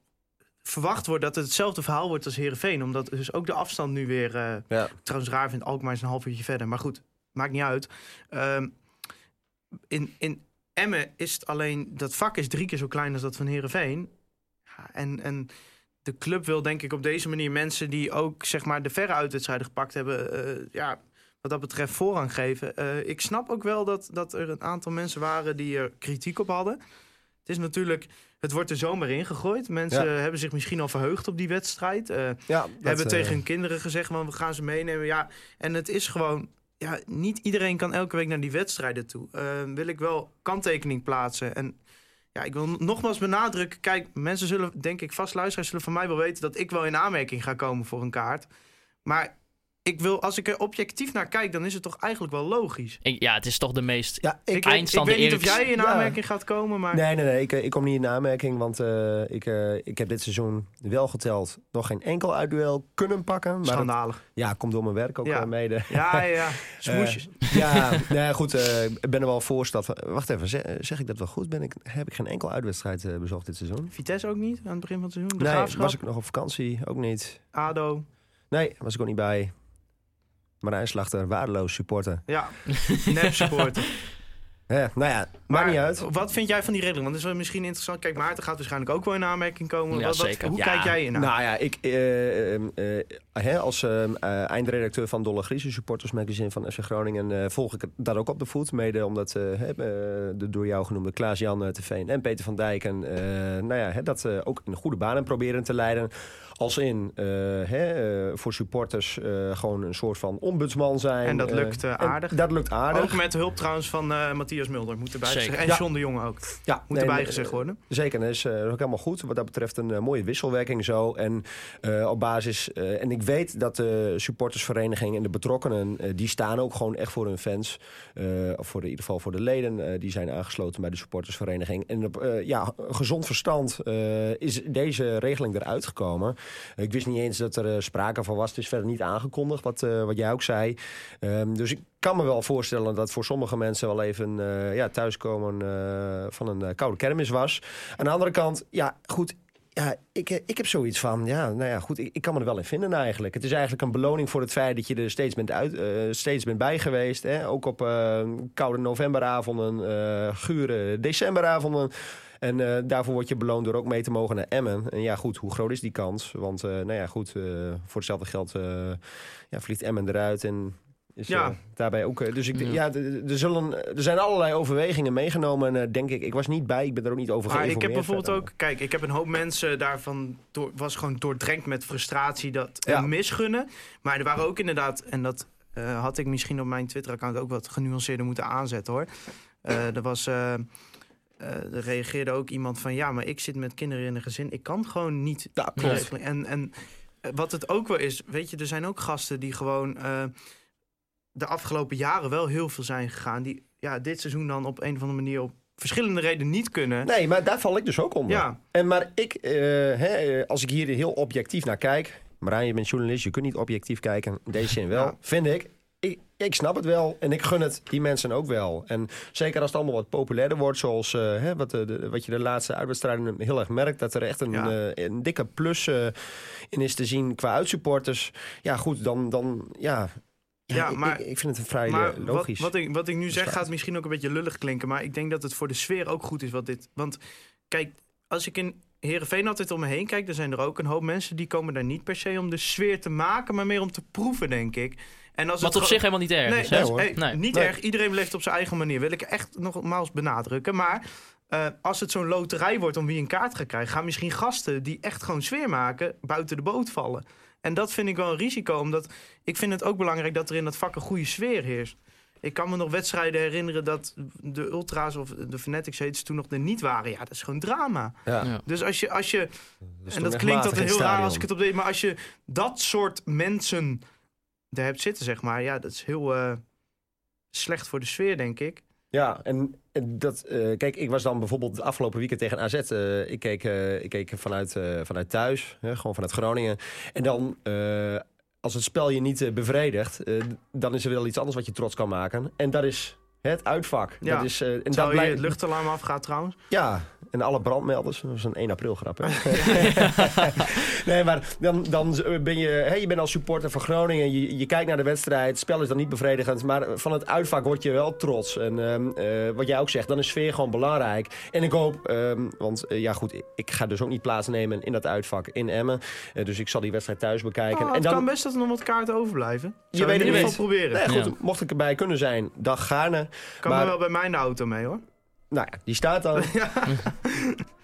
verwacht wordt dat het hetzelfde verhaal wordt als Herenveen, omdat dus ook de afstand nu weer. eh, Ja. Trouwens, raar vindt Alkmaar is een half uurtje verder, maar goed, maakt niet uit. Ehm, in, in Emmen is het alleen dat vak is drie keer zo klein als dat van Herenveen. Ja, en, en de club wil denk ik op deze manier mensen die ook zeg maar de verre uitwedstrijden gepakt hebben, eh, ja, wat dat betreft voorrang geven. Eh, ik snap ook wel dat, dat er een aantal mensen waren die er kritiek op hadden. Het is natuurlijk, het wordt er zomaar ingegooid. Mensen Ja. hebben zich misschien al verheugd op die wedstrijd. Eh, Ja, hebben eh, tegen hun kinderen gezegd, man, we gaan ze meenemen. Ja, en het is gewoon, ja, niet iedereen kan elke week naar die wedstrijden toe. Eh, wil ik wel kanttekening plaatsen. En ja, ik wil nogmaals benadrukken, kijk, mensen zullen, denk ik, vast luisteraars zullen van mij wel weten dat ik wel in aanmerking ga komen voor een kaart. Maar ik wil, als ik er objectief naar kijk, dan is het toch eigenlijk wel logisch. Ik- ja, het is toch de meest... Ja, ik, Ik, weet- ik Eindstand weet niet of jij in Ja. aanmerking gaat komen, maar... Nee, nee, nee. Ik, eh, ik kom niet in aanmerking, want eh, ik, eh, ik heb dit seizoen wel geteld nog geen enkel uitduel kunnen pakken. Maar dat, Schandalig. ja, komt door mijn werk ook Ja. mede. Ja, ja, ja. Smoesjes. ja, nee, goed. eh, Ik ben er wel voorstad. van- Wacht even, zeg, zeg ik dat wel goed? Ben ik, heb ik geen enkel uitwedstrijd bezocht dit seizoen? Vitesse ook niet aan het begin van het seizoen? De nee, Graafschap, was ik nog op vakantie? Ook niet. ADO. Nee, was ik ook niet bij. Marijn Slachter, waardeloos supporter. Ja, nep supporter. Ja, nou ja, maakt Maar niet uit. Wat vind jij van die regeling? Want dat is wel misschien interessant. Kijk, Maarten gaat waarschijnlijk ook wel in aanmerking komen. Ja, Wat- wat- zeker. Hoe Ja, kijk jij in? Nou ja, ik, eh, eh, eh, hè, als eh, eh, eindredacteur van Dolle Griezen Supporters Magazine van FC Groningen eh, volg ik het- dat ook op de voet. Mede omdat hè, de door jou genoemde Klaas-Jan Teveen en Peter van Dijk en, eh, nou ja, hè, dat eh, ook in goede banen proberen te leiden. Als in eh, hè, voor supporters eh, gewoon een soort van ombudsman zijn. En dat lukt, en aardig. Dat lukt aardig. Ook met de hulp trouwens van eh, Matthias Mulder. Moet erbij Zeker. gezegd. En Ja. John de Jonge ook. ja, Moet nee, erbij gezegd worden. Zeker, dat is eh, ook helemaal goed. Wat dat betreft een eh, mooie wisselwerking zo. En eh, op basis. eh, en ik weet dat de supportersvereniging en de betrokkenen. eh, die staan ook gewoon echt voor hun fans. eh, of voor de, in ieder geval voor de leden. eh, die zijn aangesloten bij de supportersvereniging. En op eh, ja, gezond verstand eh, is deze regeling eruit gekomen. ik wist niet eens dat er eh, sprake van was. Het is verder niet aangekondigd, wat, eh, wat jij ook zei. Ehm, dus ik kan me wel voorstellen dat voor sommige mensen wel even eh, ja, thuiskomen eh, van een eh, koude kermis was. Aan de andere kant, ja, goed. Ja, ik, ik heb zoiets van, ja, nou ja, goed, ik, kan me er wel in vinden eigenlijk. Het is eigenlijk een beloning voor het feit dat je er steeds bent, uit, steeds bent bij geweest. Hè? Ook op koude novemberavonden, gure decemberavonden. En daarvoor word je beloond door ook mee te mogen naar Emmen. En ja, goed, hoe groot is die kans? Want, nou ja, goed, voor hetzelfde geld ja, vliegt Emmen eruit en is Ja. eh, daarbij ook. eh, dus ik, Ja. ja, er, zullen, er zijn allerlei overwegingen meegenomen, eh, denk ik. Ik was niet bij, ik ben er ook niet over Maar ik heb geïnformeerd bijvoorbeeld ook... Kijk, ik heb een hoop mensen daarvan... Door, was gewoon doordrenkt met frustratie dat Ja. misgunnen. Maar er waren ook inderdaad... En dat had ik misschien op mijn Twitter-account ook wat genuanceerder moeten aanzetten, hoor. Er was... er reageerde ook iemand van... Ja, maar ik zit met kinderen in een gezin. Ik kan gewoon niet Ja, klopt. En, en wat het ook wel is... Weet je, er zijn ook gasten die gewoon... de afgelopen jaren wel heel veel zijn gegaan. Die ja, dit seizoen dan op een of andere manier... op verschillende redenen niet kunnen. Nee, maar daar val ik dus ook onder. Ja. En maar ik, eh, hè, eh, als ik hier heel objectief naar kijk... Marijn, je bent journalist, je kunt niet objectief kijken. Deze zin wel, Ja. vind ik. ik. Ik snap het wel en ik gun het die mensen ook wel. En zeker als het allemaal wat populairder wordt... zoals eh, hè, wat, de, wat je de laatste uitwedstrijden heel erg merkt... dat er echt een, Ja. een dikke plus in is te zien qua uitsupporters. Ja, goed, dan... dan ja, ja, maar- ik, ik vind het een vrij Maar eh, wat, logisch. wat, ik, wat ik nu zeg gaat misschien ook een beetje lullig klinken. Maar ik denk dat het voor de sfeer ook goed is wat dit... Want kijk, als ik in Heerenveen altijd om me heen kijk... dan zijn er ook een hoop mensen die komen daar niet per se om de sfeer te maken... maar meer om te proeven, denk ik. En als Wat het op zich helemaal niet erg Nee, is. hè? hey, Nee. niet Nee. erg. Iedereen leeft op zijn eigen manier. Wil ik echt nogmaals benadrukken. Maar eh, als het zo'n loterij wordt om wie een kaart gaat krijgen... gaan misschien gasten die echt gewoon sfeer maken... buiten de boot vallen. En dat vind ik wel een risico. Omdat ik vind het ook belangrijk dat er in dat vak een goede sfeer heerst. Ik kan me nog wedstrijden herinneren dat de Ultra's of de Fanatics heet ze toen nog er niet waren. Ja, dat is gewoon drama. Ja. Ja. Dus als je, als je Dus en dat klinkt in heel raar als ik het op deed, maar als je dat soort mensen er hebt zitten, zeg maar, ja, dat is heel eh, slecht voor de sfeer, denk ik. Ja, en dat, eh, kijk, ik was dan bijvoorbeeld het afgelopen weekend tegen AZ. eh, ik, keek, eh, ik keek vanuit, vanuit thuis, hè, gewoon vanuit Groningen. En dan, als het spel je niet bevredigt, dan is er wel iets anders wat je trots kan maken. En dat is het uitvak. Ja. Dat is, eh, en dat Terwijl je het luchtalarm afgaat trouwens. Ja, en alle brandmelders. Dat was een 1 april grap, hè? nee, maar dan, dan ben je... Hè, je bent als supporter van Groningen. Je, je kijkt naar de wedstrijd. Het spel is dan niet bevredigend. Maar van het uitvak word je wel trots. En ehm, eh, wat jij ook zegt, dan is sfeer gewoon belangrijk. En ik hoop... ehm, want eh, ja, goed, ik, ga dus ook niet plaatsnemen in dat uitvak in Emmen. Dus ik zal die wedstrijd thuis bekijken. Oh, en het dan, kan best dat er nog wat kaarten overblijven. Je Zou weet in het ieder niet. geval proberen. Nee, goed, Ja. mocht ik erbij kunnen zijn, dan gaarne. Kan maar- er wel bij mijn auto mee hoor. Nou ja, die staat dan.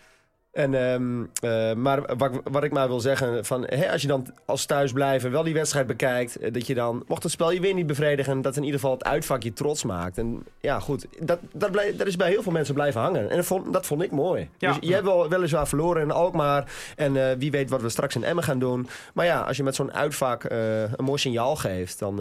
En, ehm, eh, maar wat, wat ik maar wil zeggen, van, hè, als je dan als thuisblijver wel die wedstrijd bekijkt, eh, dat je dan, mocht het spel je weer niet bevredigen, dat in ieder geval het uitvak je trots maakt. En ja, goed, dat, dat, blij, dat is bij heel veel mensen blijven hangen. En dat vond, dat vond ik mooi. Ja. Dus je hebt wel weliswaar verloren in Alkmaar. En eh, wie weet wat we straks in Emmen gaan doen. Maar ja, als je met zo'n uitvak een mooi signaal geeft, dan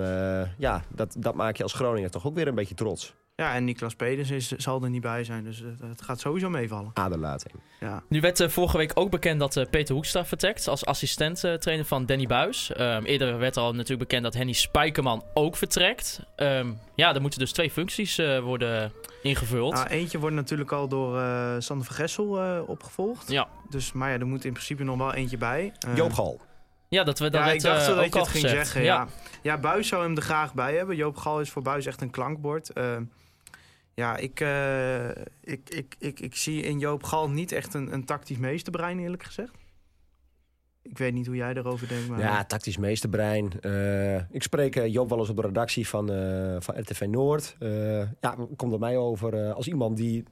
ja, dat, dat maak je als Groninger toch ook weer een beetje trots. Ja, en Niklas Peders is, zal er niet bij zijn, dus het, het gaat sowieso meevallen. Aderlating. Ja. Nu werd eh, vorige week ook bekend dat eh, Peter Hoekstra vertrekt als assistent-trainer van Danny Buis. Ehm, eerder werd al natuurlijk bekend dat Henny Spijkerman ook vertrekt. Ehm, ja, er moeten dus twee functies eh, worden ingevuld. Nou, eentje wordt natuurlijk al door eh, Sander van Gessel eh, opgevolgd. Ja. Dus, maar ja, er moet in principe nog wel eentje bij. Eh, Joop Gal. Ja, dat we dat ja, werd, ik dacht eh, dat ook je al het ging gezegd. zeggen. Ja. Ja. Buis zou hem er graag bij hebben. Joop Gal is voor Buis echt een klankbord. Eh, ja, ik, eh, ik, ik, ik, ik zie in Joop Gal niet echt een, een tactisch meesterbrein, eerlijk gezegd. Ik weet niet hoe jij daarover denkt. Maar... Ja, tactisch meesterbrein. Eh ik spreek eh, Joop wel eens op de redactie van, van RTV Noord. Ja, komt er mij over als iemand die,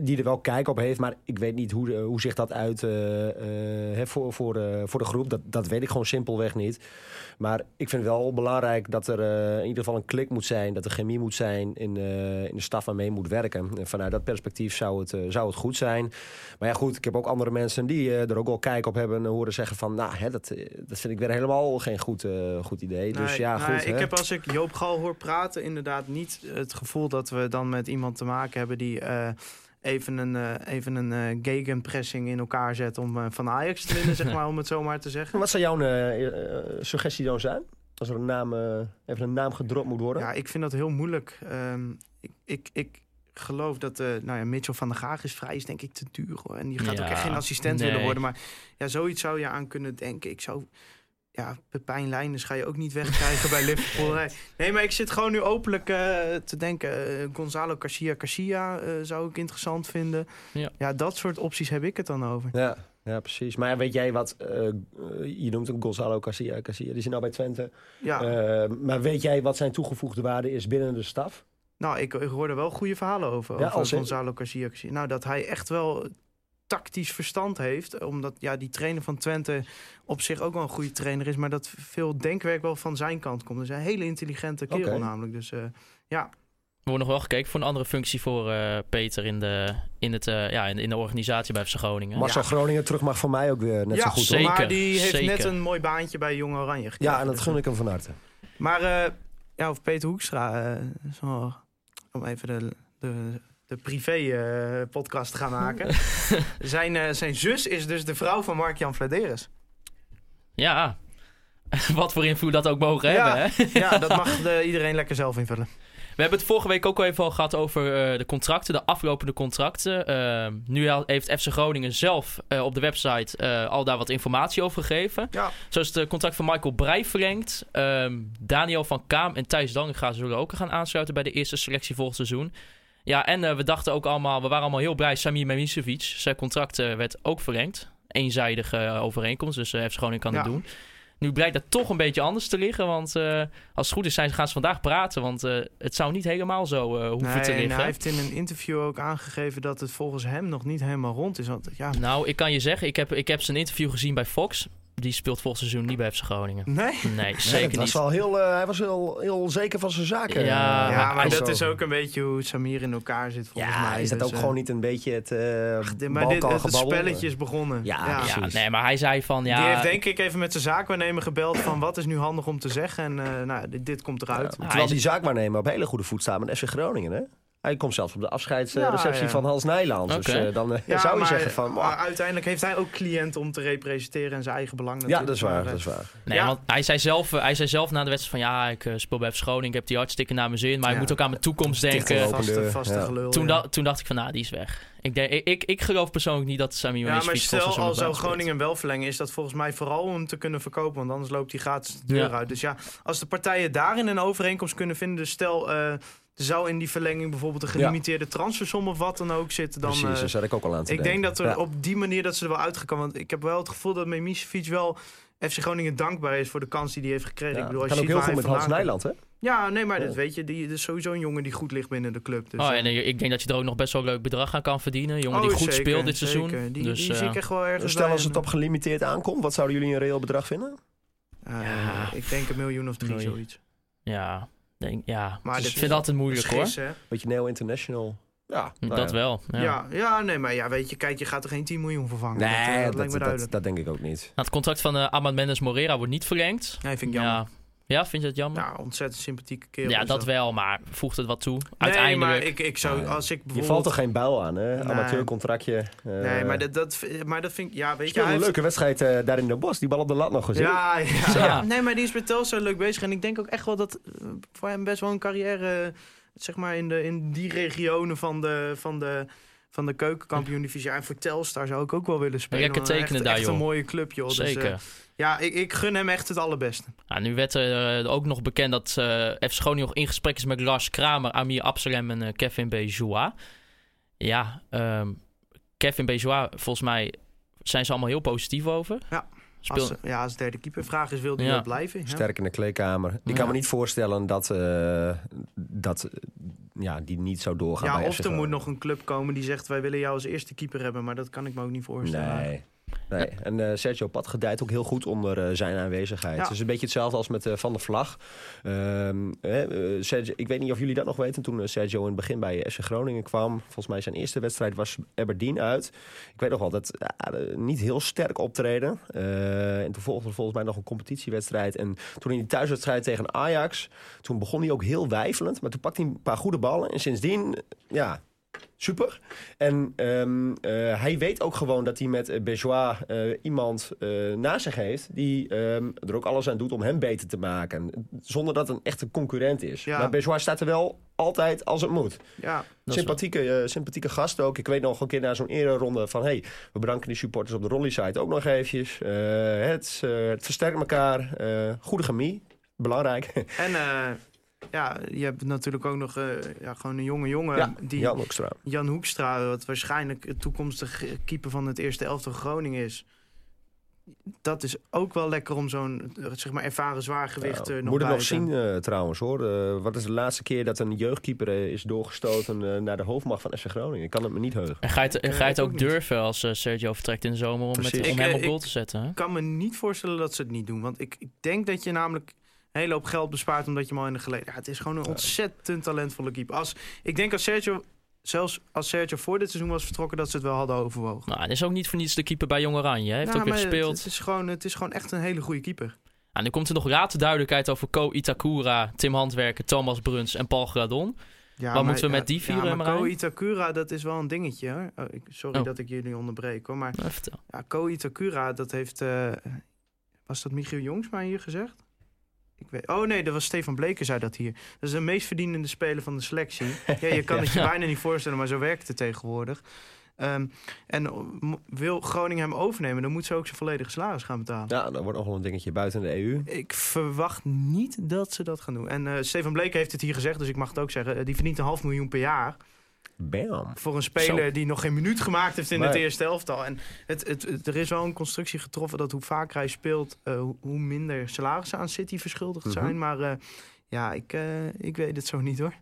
die er wel kijk op heeft. Maar ik weet niet hoe, eh, hoe zich dat uit eh, eh, voor, voor, de, voor de groep. Dat, dat weet ik gewoon simpelweg niet. Maar ik vind wel belangrijk dat er in ieder geval een klik moet zijn. Dat er chemie moet zijn in, in de staf waarmee moet werken. En vanuit dat perspectief zou het, zou het goed zijn. Maar ja, goed, ik heb ook andere mensen die er ook wel kijk op hebben. En horen zeggen van, nou, hè, dat, dat vind ik weer helemaal geen goed, goed idee. dus ja, nee, goed. ik hè. heb als ik Joop Gal hoor praten, inderdaad niet het gevoel dat we dan met iemand te maken hebben die even een, eh even een eh, gegenpressing in elkaar zet om eh, van Ajax te winnen, zeg maar, om het zo maar te zeggen. Wat zou jouw suggestie dan zijn? Als er een naam, even een naam gedropt moet worden? Ja, ik vind dat heel moeilijk. Ehm, ik, ik, ik geloof dat nou ja, Mitchell van der Gaag is vrij, is denk ik te duur. Hoor. En die gaat Ja, ook echt geen assistent nee. willen worden. Maar ja, zoiets zou je aan kunnen denken. Ik zou... Ja, Pepijn Leijners ga je ook niet wegkrijgen bij Liverpool. Nee. nee, maar ik zit gewoon nu openlijk eh, te denken. eh, Gonzalo Garcia Garcia eh, zou ik interessant vinden. Ja. ja, dat soort opties heb ik het dan over. Ja, ja, precies. Maar weet jij wat, je noemt een Gonzalo Garcia, Garcia, die zit nou bij Twente. Ja, Eh, maar weet jij wat zijn toegevoegde waarde is binnen de staf? nou, ik, ik hoor er wel goede verhalen over. Ja, over? Gonzalo Garcia Garcia. Nou, dat hij echt wel tactisch verstand heeft. Omdat ja, die trainer van Twente op zich ook wel een goede trainer is. Maar dat veel denkwerk wel van zijn kant komt. Dus een hele intelligente kerel namelijk. Dus eh, ja, Er wordt nog wel gekeken voor een andere functie voor eh, Peter in de, in, het, eh, ja, in, in de organisatie bij FC Groningen. Marcel Groningen terug mag voor mij ook weer net ja zo goed. zeker. hoor. maar die heeft zeker. net een mooi baantje bij Jong Oranje gekregen. Ja, en dat Dus, gun ik hem van harte. Maar eh, ja, over Peter Hoekstra, eh, wel- om even de, de, de privé-podcast te gaan maken. zijn, eh, zijn zus is dus de vrouw van Mark-Jan Vladeres. Ja, wat voor invloed dat ook mogen Ja. hebben. Hè? Ja, dat mag de- iedereen lekker zelf invullen. We hebben het vorige week ook al even al gehad over eh, de contracten, de aflopende contracten. Eh, nu heeft FC Groningen zelf eh, op de website eh, al daar wat informatie over gegeven. Ja. Zo is het eh, contract van Michael Breij verlengd. Ehm, Daniel van Kaam en Thijs Dangenga zullen ook gaan aansluiten bij de eerste selectie volgend seizoen. Ja, en eh, we dachten ook allemaal, we waren allemaal heel blij. Samir Memisevic, zijn contract eh, werd ook verlengd. Eenzijdige eh, overeenkomst, dus eh FC Groningen kan Ja. het doen. Nu blijkt dat toch een beetje anders te liggen, want als het goed is zijn, gaan ze vandaag praten. Want het zou niet helemaal zo hoeven Nee, te en liggen. hij heeft in een interview ook aangegeven dat het volgens hem nog niet helemaal rond is. Want ja, Nou, ik kan je zeggen, ik heb, ik heb zijn interview gezien bij Fox. Die speelt volgend seizoen niet bij FC Groningen. Nee? Nee, zeker was niet. wel heel, eh, hij was heel, heel zeker van zijn zaken. Ja, Ja, hij maar dat is ook een beetje hoe Samir in elkaar zit volgens Ja, mij. is dat Dus, ook eh, gewoon niet een beetje het uh, Maar dit, het spelletje is begonnen. Ja, Ja, precies. nee, maar hij zei van ja. Die heeft denk ik even met zijn zaakwaarnemer gebeld van wat is nu handig om te zeggen. En eh, nou, dit, dit komt eruit. Ja, terwijl die zaakwaarnemer op hele goede voet staat met FC Groningen, hè? Hij komt zelfs op de afscheidsreceptie Ja, ja. van Hans Nijland. Dus eh, dan eh, Ja, zou je maar, zeggen van... maar "Mwah." uiteindelijk heeft hij ook cliënten om te representeren en zijn eigen belang ja, natuurlijk. dat is waar, dat eh, is waar. Nee, Ja. want hij zei, zelf, eh, hij zei zelf na de wedstrijd van ja, ik eh, speel bij FC Groningen, ik heb die hartstikke naar mijn zin, maar ik Ja. moet ook aan mijn toekomst denken. gelopen. Vaste, deur, vaste ja. gelul. Toen, ja. da- toen dacht ik van nou, die is weg. Ik, denk, ik, ik, ik geloof persoonlijk niet dat Sammy Ja, maar stel al zou Groningen wel verlengen, is dat volgens mij vooral om te kunnen verkopen. Want anders loopt hij gratis de deur Ja. uit. Dus ja, als de partijen daarin een overeenkomst kunnen vinden. Dus stel, eh, er zou in die verlenging bijvoorbeeld een gelimiteerde transfersom of wat dan ook zitten. Dan, Precies, eh, daar zat ik ook al aan te ik denken. denk dat er Ja. op die manier dat ze er wel uitgekomen. Want ik heb wel het gevoel dat Memisevic wel FC Groningen dankbaar is voor de kans die hij heeft gekregen. Ja, ik bedoel, als kan je ook heel goed met Hans. Nijland, hè? Ja, nee, maar dat Ja. weet je, die is sowieso een jongen die goed ligt binnen de club. Dus, oh, eh, en eh, ik denk dat je er ook nog best wel een leuk bedrag aan kan verdienen. Een jongen die oh, goed zeker, speelt dit zeker. seizoen. Die, dus, die eh, zie ik echt wel ergens Stel bij als het op gelimiteerd aankomt, wat zouden jullie een reëel bedrag vinden? Eh, Ja. Ik denk een miljoen of drie, zoiets. ja, denk, ja. Maar Dus dit ik vind dat het moeilijk hoor. Hè? Beetje Neo International. Ja, nou dat ja. wel. Ja. Ja. Ja, nee, maar ja, weet je, kijk, je gaat er geen 10 miljoen vervangen. Nee, dat, eh, dat, dat lijkt me dat, duidelijk. dat denk ik ook niet. Nou, het contract van eh Ahmad Mendes Morera wordt niet verlengd. Nee, vind ik jammer. Ja. Ja, vind je het jammer? Nou, ontzettend sympathieke kerel. Ja, dat wel, maar voegt het wat toe? Nee, Uiteindelijk. maar ik, ik zou, Ja. als ik Je valt er geen buil aan, hè? Nee. Amateurcontractje. eh, Nee, maar dat, dat, maar dat vind ik... Ja, weet je, een heeft- leuke wedstrijd eh, daar in de bos. Die bal op de lat nog gezien. Ja, ja, Zo. ja. Nee, maar die is met Telstar leuk bezig. En ik denk ook echt wel dat eh, voor hem best wel een carrière... zeg maar in, de, in die regionen van de, van de, van de keukenkampioen-divisie. En voor Telstar zou ik ook wel willen spelen. Lekker want echt- tekenen daar, echt een joh. mooie club, joh. Dus, Zeker. Ja, ik, ik gun hem echt het allerbeste. Nou, nu werd er eh, ook nog bekend dat eh FC Groningen nog in gesprek is met Lars Kramer, Amir Absalem en eh, Kevin Bejois. Ja, ehm, Kevin Bejois, volgens mij zijn ze allemaal heel positief over. Ja. Speel... Als, ja, als derde keeper. Vraag is, wil hij Ja. wel blijven? Ja. Sterk in de kleedkamer. Ik Ja. kan me niet voorstellen dat, eh, dat ja, die niet zou doorgaan Ja, bij of er moet nog een club komen die zegt... wij willen jou als eerste keeper hebben. Maar dat kan ik me ook niet voorstellen. Nee. Nee. En eh, Sergio Pat gedijt ook heel goed onder eh, zijn aanwezigheid. Ja. Het is een beetje hetzelfde als met eh, Van der Vlag. Ehm, eh, eh, Sergio, ik weet niet of jullie dat nog weten. Toen Sergio in het begin bij FC Groningen kwam. Volgens mij zijn eerste wedstrijd was Aberdeen uit. Ik weet nog wel dat niet heel sterk optreden. En toen volgde volgens mij nog een competitiewedstrijd. En toen in die thuiswedstrijd tegen Ajax. Toen begon hij ook heel wijfelend. Maar toen pakte hij een paar goede ballen. En sindsdien, ja, super. En ehm, eh, hij weet ook gewoon dat hij met uh, Bejois eh, iemand eh, naast zich heeft... die ehm, er ook alles aan doet om hem beter te maken. Zonder dat het een echte concurrent is. Ja. Maar Bejois staat er wel altijd als het moet. Ja, Sympathieke, eh, sympathieke gast ook. Ik weet nog een keer na zo'n eerdere ronde van... hey, we bedanken die supporters op de Rolly-site ook nog eventjes. Eh, het, eh, het versterkt elkaar. Eh, goede chemie. Belangrijk. en eh, ja, je hebt natuurlijk ook nog eh, ja, gewoon een jonge jongen. ja, die, Jan Hoekstra. Jan Hoekstra, wat waarschijnlijk het toekomstig keeper van het eerste elftal Groningen is. Dat is ook wel lekker om zo'n eh, zeg maar ervaren zwaargewicht Ja, er nog moet het bij nog te- zien eh, trouwens hoor. Eh, wat is de laatste keer dat een jeugdkeeper eh, is doorgestoten eh, naar de hoofdmacht van FC Groningen? Ik kan het me niet heugen. En ga je het, ga je het eh, ook durven als eh, Sergio vertrekt in de zomer om, met, om Ik, hem eh, op goal te zetten? Hè? Ik kan me niet voorstellen dat ze het niet doen. Want ik, ik denk dat je namelijk een hele hoop geld bespaart omdat je hem al in de geleden... Ja, het is gewoon een ontzettend talentvolle keeper. Als, ik denk als Sergio, zelfs als Sergio voor dit seizoen was vertrokken... dat ze het wel hadden overwogen. Nou, en is ook niet voor niets de keeper bij Jong Oranje. Hij heeft Nou, ook weer maar gespeeld. Het, het, is gewoon, het is gewoon echt een hele goede keeper. Nou, nu komt er nog raad duidelijkheid over Ko Itakura, Tim Handwerker, Thomas Bruns en Paul Gradon. Ja, Wat moeten we met die vier, Ja, maar Ko? Itakura, dat is wel een dingetje. Hoor. Oh, sorry Oh. dat ik jullie onderbreek hoor. Maar Nou, ja, Ko Itakura, dat heeft... eh, was dat Michiel Jongsma hier gezegd? Ik weet, oh nee, dat was Stefan Bleker zei dat hier. Dat is de meest verdienende speler van de selectie. Ja, je kan het je bijna niet voorstellen, maar zo werkt het tegenwoordig. Ehm, en wil Groningen hem overnemen, dan moet ze ook zijn volledige salaris gaan betalen. Ja, dat wordt nog wel een dingetje buiten de EU. Ik verwacht niet dat ze dat gaan doen. En eh Stefan Bleker heeft het hier gezegd, dus ik mag het ook zeggen. Eh, die verdient een half miljoen per jaar. Bam. Voor een speler Zo. die nog geen minuut gemaakt heeft in het eerste elftal. En het, het, het- er is wel een constructie getroffen dat hoe vaker hij speelt, eh, hoe- minder salarissen aan City verschuldigd Mhm. zijn. Maar eh, ja, ik, eh, ik weet het zo niet hoor.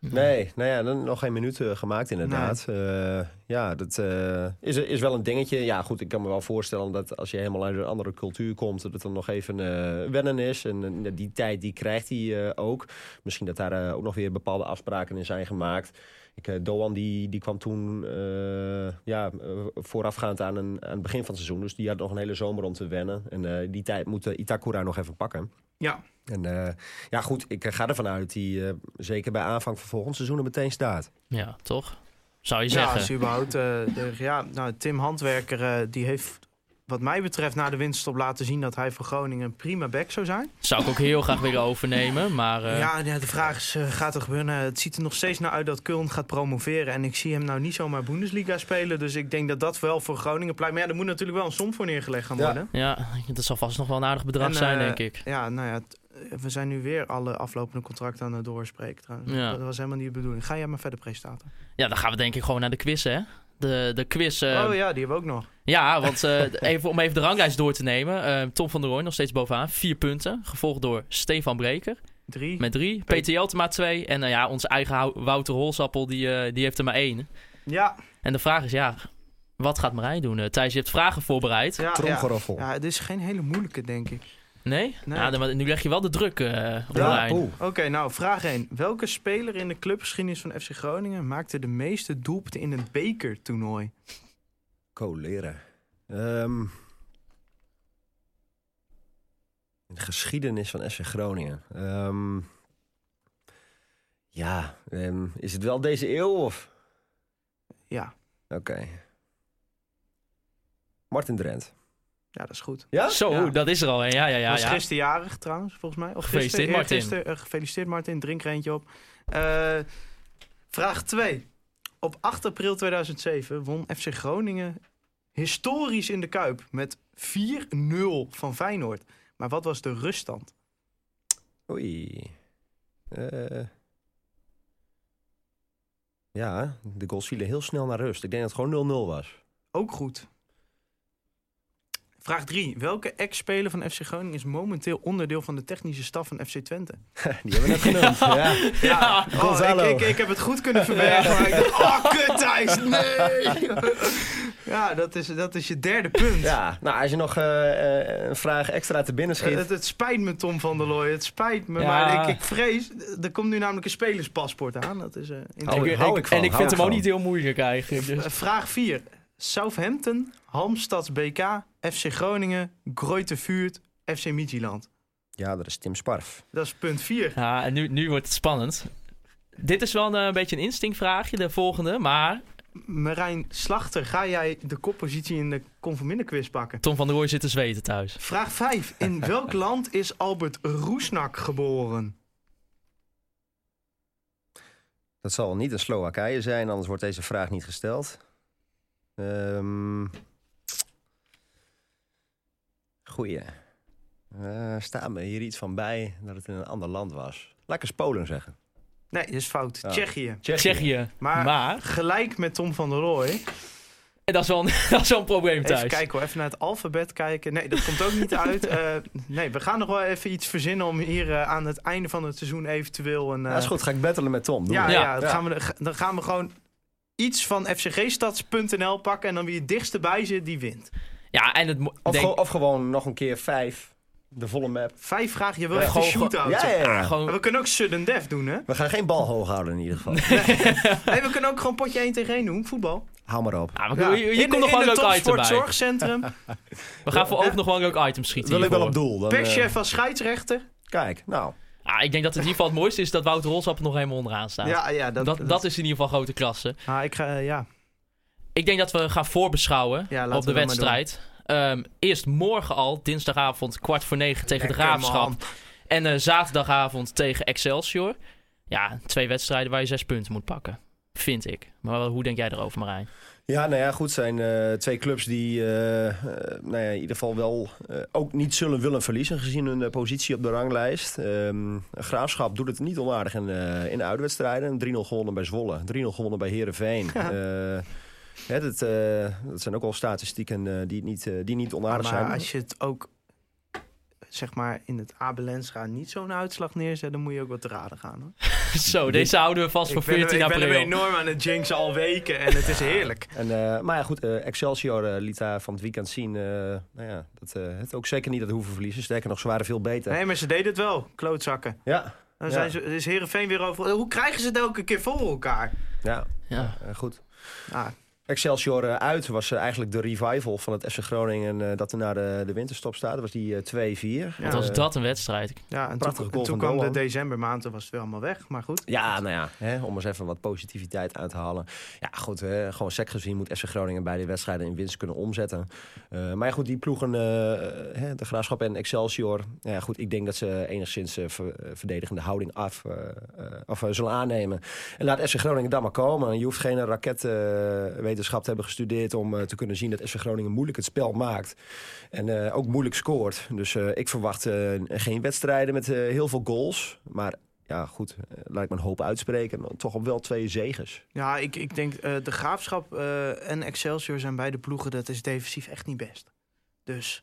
Nee, nou ja, dan nog geen minuut gemaakt inderdaad. Eh, ja, dat eh, is, is wel een dingetje. Ja, goed, ik kan me wel voorstellen dat als je helemaal uit een andere cultuur komt... dat het dan nog even eh, wennen is. En die tijd, die krijgt hij eh, ook. Misschien dat daar ook nog weer bepaalde afspraken in zijn gemaakt. Ik, eh, Doan die, die kwam toen eh, ja, eh, voorafgaand aan, een, aan het begin van het seizoen. Dus die had nog een hele zomer om te wennen. En eh, die tijd moet eh, Itakura nog even pakken. Ja, En eh, ja, goed, ik ga ervan uit dat hij eh, zeker bij aanvang van volgend seizoen er meteen staat. Ja, toch? Zou je ja zeggen. als überhaupt. eh, de, ja, nou, Tim Handwerker eh, die heeft wat mij betreft na de winststop laten zien dat hij voor Groningen een prima back zou zijn. Zou ik ook heel graag willen overnemen. Maar eh, Ja, ja, de vraag is, eh, gaat er gebeuren? Nou, het ziet er nog steeds naar uit dat Köln gaat promoveren. En ik zie hem nou niet zomaar Bundesliga spelen. Dus ik denk dat dat wel voor Groningen pleit. Maar ja, er moet natuurlijk wel een som voor neergelegd gaan Ja. worden. ja, dat zal vast nog wel een aardig bedrag En, zijn, eh, denk ik. Ja, nou ja, we zijn nu weer alle aflopende contracten aan het doorspreken. Ja. Dat was helemaal niet de bedoeling. Ga jij maar verder, presentator. Ja, dan gaan we denk ik gewoon naar de quiz, hè? De, de quiz. oh ja, die hebben we ook nog. Ja, want eh, even, om even de ranglijst door te nemen. eh, Tom van der Rooij nog steeds bovenaan. Vier punten. Gevolgd door Stefan Breker Drie. met drie. Peter Jeltema twee. En nou ja, onze eigen Wouter Holsappel, die, eh, die heeft er maar één. Ja, En de vraag is, ja, wat gaat Marijn doen? Thijs, je hebt vragen voorbereid. ja, ja, het is geen hele moeilijke, denk ik. Nee? Nee. Ja, dan, nu leg je wel de druk eh op Ja. Oké, nou, vraag 1. Welke speler in de clubgeschiedenis van FC Groningen maakte de meeste doelpunten in een bekertoernooi? Coleren. Ehm in de geschiedenis van SC Groningen. Ehm, ja, ehm, is het wel deze eeuw of? Ja, Oké. Martin Drent. Ja dat is goed. Ja? Zo, Ja. dat is er al. hè. Ja, ja, ja. was ja. gisteren jarig trouwens, volgens mij. Of Gefeliciteerd, gisteren, Martin. eergisteren, eh, gefeliciteerd Martin, drink er eentje op. Eh, vraag 2. Op 8 april 2007 won FC Groningen historisch in de Kuip met 4-0 van Feyenoord. Maar wat was de ruststand? Oei. Eh, ja, de goals vielen heel snel naar rust. Ik denk dat het gewoon 0-0 was. Ook goed. Vraag 3. Welke ex-speler van FC Groningen is momenteel onderdeel van de technische staf van FC Twente? Die hebben we net genoemd. ja. Ja. Oh, ik, ik, ik heb het goed kunnen verbergen, maar ik dacht, oh kut Thijs, nee! ja, dat is, dat is je derde punt. ja, nou als je nog eh, eh, een vraag extra te binnen Eh, schiet. Het, het spijt me, Tom van der Looy. Het spijt me. Ja. Maar ik, ik vrees, er komt nu namelijk een spelerspaspoort aan. Dat is, eh, interessant. Hou ik- Ik- hou ik- ik van, en ik vind ik hem ook niet heel moeilijk eigenlijk. Dus. Eh, Vraag 4. Southampton, Halmstads BK, FC Groningen, Greuther Vuurt, FC Midtjylland. Ja, dat is Tim Sparf. Dat is punt 4. Ja, en nu, nu wordt het spannend. Dit is wel een, eh, beetje een instinctvraagje, de volgende. Maar Marijn Slachter, ga jij de koppositie in de Conforminder quiz pakken? Tom van der Rooij zit te zweten thuis. Vraag 5. In welk land is Albert Roesnak geboren? Dat zal niet in Slowakije zijn, anders wordt deze vraag niet gesteld. Ehm goeie. Eh staat me hier iets van bij dat het in een ander land was. Laat ik eens Polen zeggen. Nee, dat is fout. Oh. Tsjechië. Tsjechië. Maar- Maar, Gelijk met Tom van der Rooij. en dat, is wel een, dat is wel een probleem thuis. Even kijken hoor, even naar het alfabet kijken. Nee, dat komt ook niet uit. Eh, nee, we gaan nog wel even iets verzinnen om hier eh, aan het einde van het seizoen eventueel een... Ja, eh, is goed, ga ik battelen met Tom. Doe Ja, maar. ja, Ja. dan, Gaan we, dan gaan we gewoon iets van fcgstads.nl pakken. En dan wie het dichtst bij zit, die wint. Ja, en het... Of, denk- ge- of gewoon nog een keer vijf. De volle map. Vijf vragen, je wil Ja, echt een gewoon- shootout. Ja, ja, ja. Gewoon, Maar we kunnen ook sudden death doen, hè? We gaan geen bal hoog houden in ieder geval. hey, we kunnen ook gewoon potje 1 tegen 1 doen, voetbal. Hou maar op. Ah, maar hier in komt nog wel een het leuk item bij. We gaan voor ook nog wel een leuk item schieten Wil ik wel op doel. Dan, eh, Perschef als scheidsrechter. kijk, nou. Ah, ik denk dat het in ieder geval het mooiste is dat Wouter Holsappel nog helemaal onderaan staat. Ja, ja, dat, dat, dat, is in ieder geval grote klasse. Ah, ik ga, eh, ja. Ik denk dat we gaan voorbeschouwen Ja, op de wedstrijd. Ehm, eerst morgen al, dinsdagavond, kwart voor negen tegen de Lekker, Graafschap. man. En eh, zaterdagavond tegen Excelsior. Ja, twee wedstrijden waar je zes punten moet pakken. Vind ik. Maar hoe denk jij erover, Marijn? Ja, nou ja, goed. zijn eh, twee clubs die eh, nou ja, in ieder geval wel eh, ook niet zullen willen verliezen gezien hun positie op de ranglijst. Ehm, Graafschap doet het niet onaardig in, eh, in de uitwedstrijden. 3-0 gewonnen bij Zwolle, 3-0 gewonnen bij Herenveen. Ja. dat, eh, dat zijn ook al statistieken eh, die, niet, eh, die niet onaardig maar zijn. als je het ook zeg maar in het Abelensra niet zo'n uitslag neerzet, dan moet je ook wat te raden gaan. Hoor. Zo, deze houden we vast voor ik ben, 14 ik ben april. enorm aan het jinxen al weken en het is heerlijk. En, eh, maar ja, goed, eh, Excelsior eh, liet daar van het weekend zien eh, nou ja, dat eh, het ook zeker niet dat hoeven verliezen. Sterker nog, ze waren veel beter. Nee, maar ze deden het wel, klootzakken. Ja, Dan Ja. zijn ze, is Heerenveen weer over... Hoe krijgen ze het elke keer voor elkaar? ja, Ja. goed. Ah, Excelsior eh, uit was eh, eigenlijk de revival van het FC Groningen eh, dat er naar de, de winterstop staat. Dat was die eh, 2-4. Ja. Wat was dat een wedstrijd. ja, en toen, Prachtige toen van kwam de Doan. decembermaand, toen was het weer allemaal weg. Maar goed. Ja, nou ja, hè, om eens even wat positiviteit uit te halen. Ja, goed, hè, gewoon sec gezien moet FC Groningen beide wedstrijden in winst kunnen omzetten. Eh, maar ja, goed, die ploegen, eh, hè, de Graafschap en Excelsior. Ja, goed, ik denk dat ze enigszins ver- verdedigende houding af, eh, eh, of, zullen aannemen. En laat FC Groningen dan maar komen. Je hoeft geen raketwetenschap te hebben gestudeerd om eh, te kunnen zien dat FC Groningen moeilijk het spel maakt. En eh, ook moeilijk scoort. Dus eh, ik verwacht geen wedstrijden met heel veel goals. Maar ja, goed, laat ik mijn hoop uitspreken. Dan Toch op wel twee zegens. Ja, ik, ik denk de Graafschap en Excelsior zijn beide ploegen. Dat is defensief echt niet best. Dus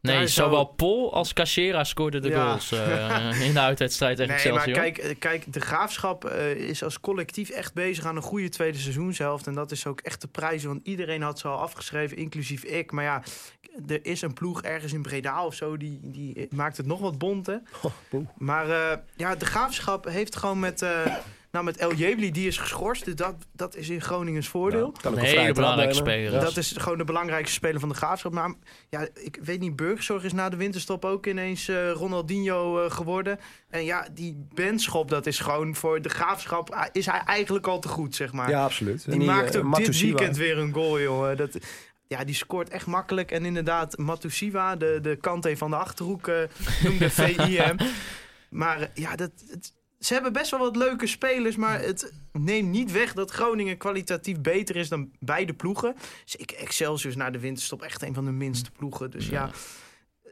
Nee, zowel Pol als Cachera scoorden de Ja. goals eh, in de uitwedstrijd tegen Nee, maar kijk, eh, kijk de Graafschap eh, is als collectief echt bezig aan een goede tweede seizoenshelft. En dat is ook echt de prijs, want iedereen had ze al afgeschreven, inclusief ik. Maar ja, er is een ploeg ergens in Breda of zo, die, die maakt het nog wat poeh. maar eh, ja, de Graafschap heeft gewoon met, eh nou, met El Jebli, die is geschorst. Dus dat, dat is in Groningens voordeel. Ja, kan ook een hele belangrijke speler. Ja. Dat is gewoon de belangrijkste speler van de graafschap. Maar ja, ik weet niet, Burgzorg is na de winterstop ook ineens eh, Ronaldinho eh, geworden. En ja, die Benschop, dat is gewoon voor de graafschap, ah, is hij eigenlijk al te goed, zeg maar. Ja, absoluut. die En maakt eh, ook dit weekend weer een goal, jongen. Dat, ja, die scoort echt makkelijk. En inderdaad, Matusiwa, de, de kante van de Achterhoek, eh, noemde VIM. Maar ja, dat, het- ze hebben best wel wat leuke spelers, maar het neemt niet weg dat Groningen kwalitatief beter is dan beide ploegen. Zeker Excelsior is na de winterstop echt een van de minste ploegen. Dus ja,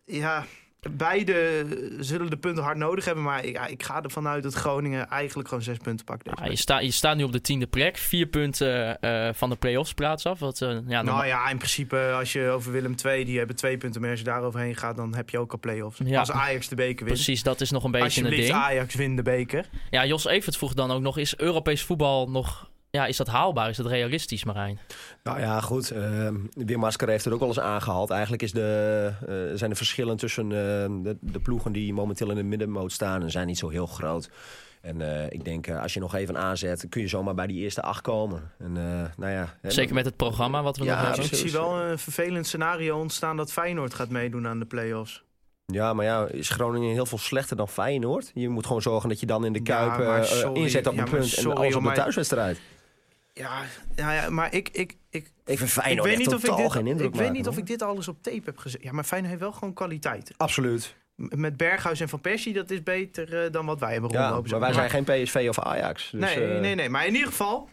ja beide zullen de punten hard nodig hebben. Maar ja, ik ga ervan uit dat Groningen eigenlijk gewoon zes punten pakt. Ja, je, week. sta, je staat nu op de tiende plek. Vier punten eh, van de play-offs plaats af. Wat, eh, ja, Nou ja, in principe als je over Willem II, die hebben twee punten. Maar als je daar overheen gaat, dan heb je ook al play-offs. Ja. Als Ajax de beker wint. Precies, dat is nog een beetje een ding. Ajax wint de beker. Ja, Jos Evert vroeg dan ook nog, is Europees voetbal nog... Ja, is dat haalbaar? Is dat realistisch, Marijn? Nou ja, goed. eh Wim Masker heeft het ook wel eens aangehaald. Eigenlijk is de, eh, zijn de verschillen tussen eh, de, de ploegen die momenteel in de middenmoot staan... en zijn niet zo heel groot. En eh, ik denk, eh, als je nog even aanzet, kun je zomaar bij die eerste acht komen. En, eh, nou ja, hè, Zeker met het programma wat we Ja, nog hebben. Ik zie wel een vervelend scenario ontstaan dat Feyenoord gaat meedoen aan de play-offs. Ja, maar ja, is Groningen heel veel slechter dan Feyenoord? Je moet gewoon zorgen dat je dan in de Kuip eh, sorry. inzet op een punt en sorry, alles op maar- de thuiswedstrijd. Ja, ja, ja maar ik, ik, ik, Ik vind ik Feyenoord weet niet of ik dit, geen indruk ik weet niet of ik dit alles op tape heb gezet. Ja, maar Feyenoord heeft wel gewoon kwaliteit. Absoluut. M- Met Berghuis en Van Persie, dat is beter eh, dan wat wij hebben Ja, rondlopen. maar wij zijn geen PSV of Ajax. Dus, nee, eh, nee, nee. Maar in ieder geval,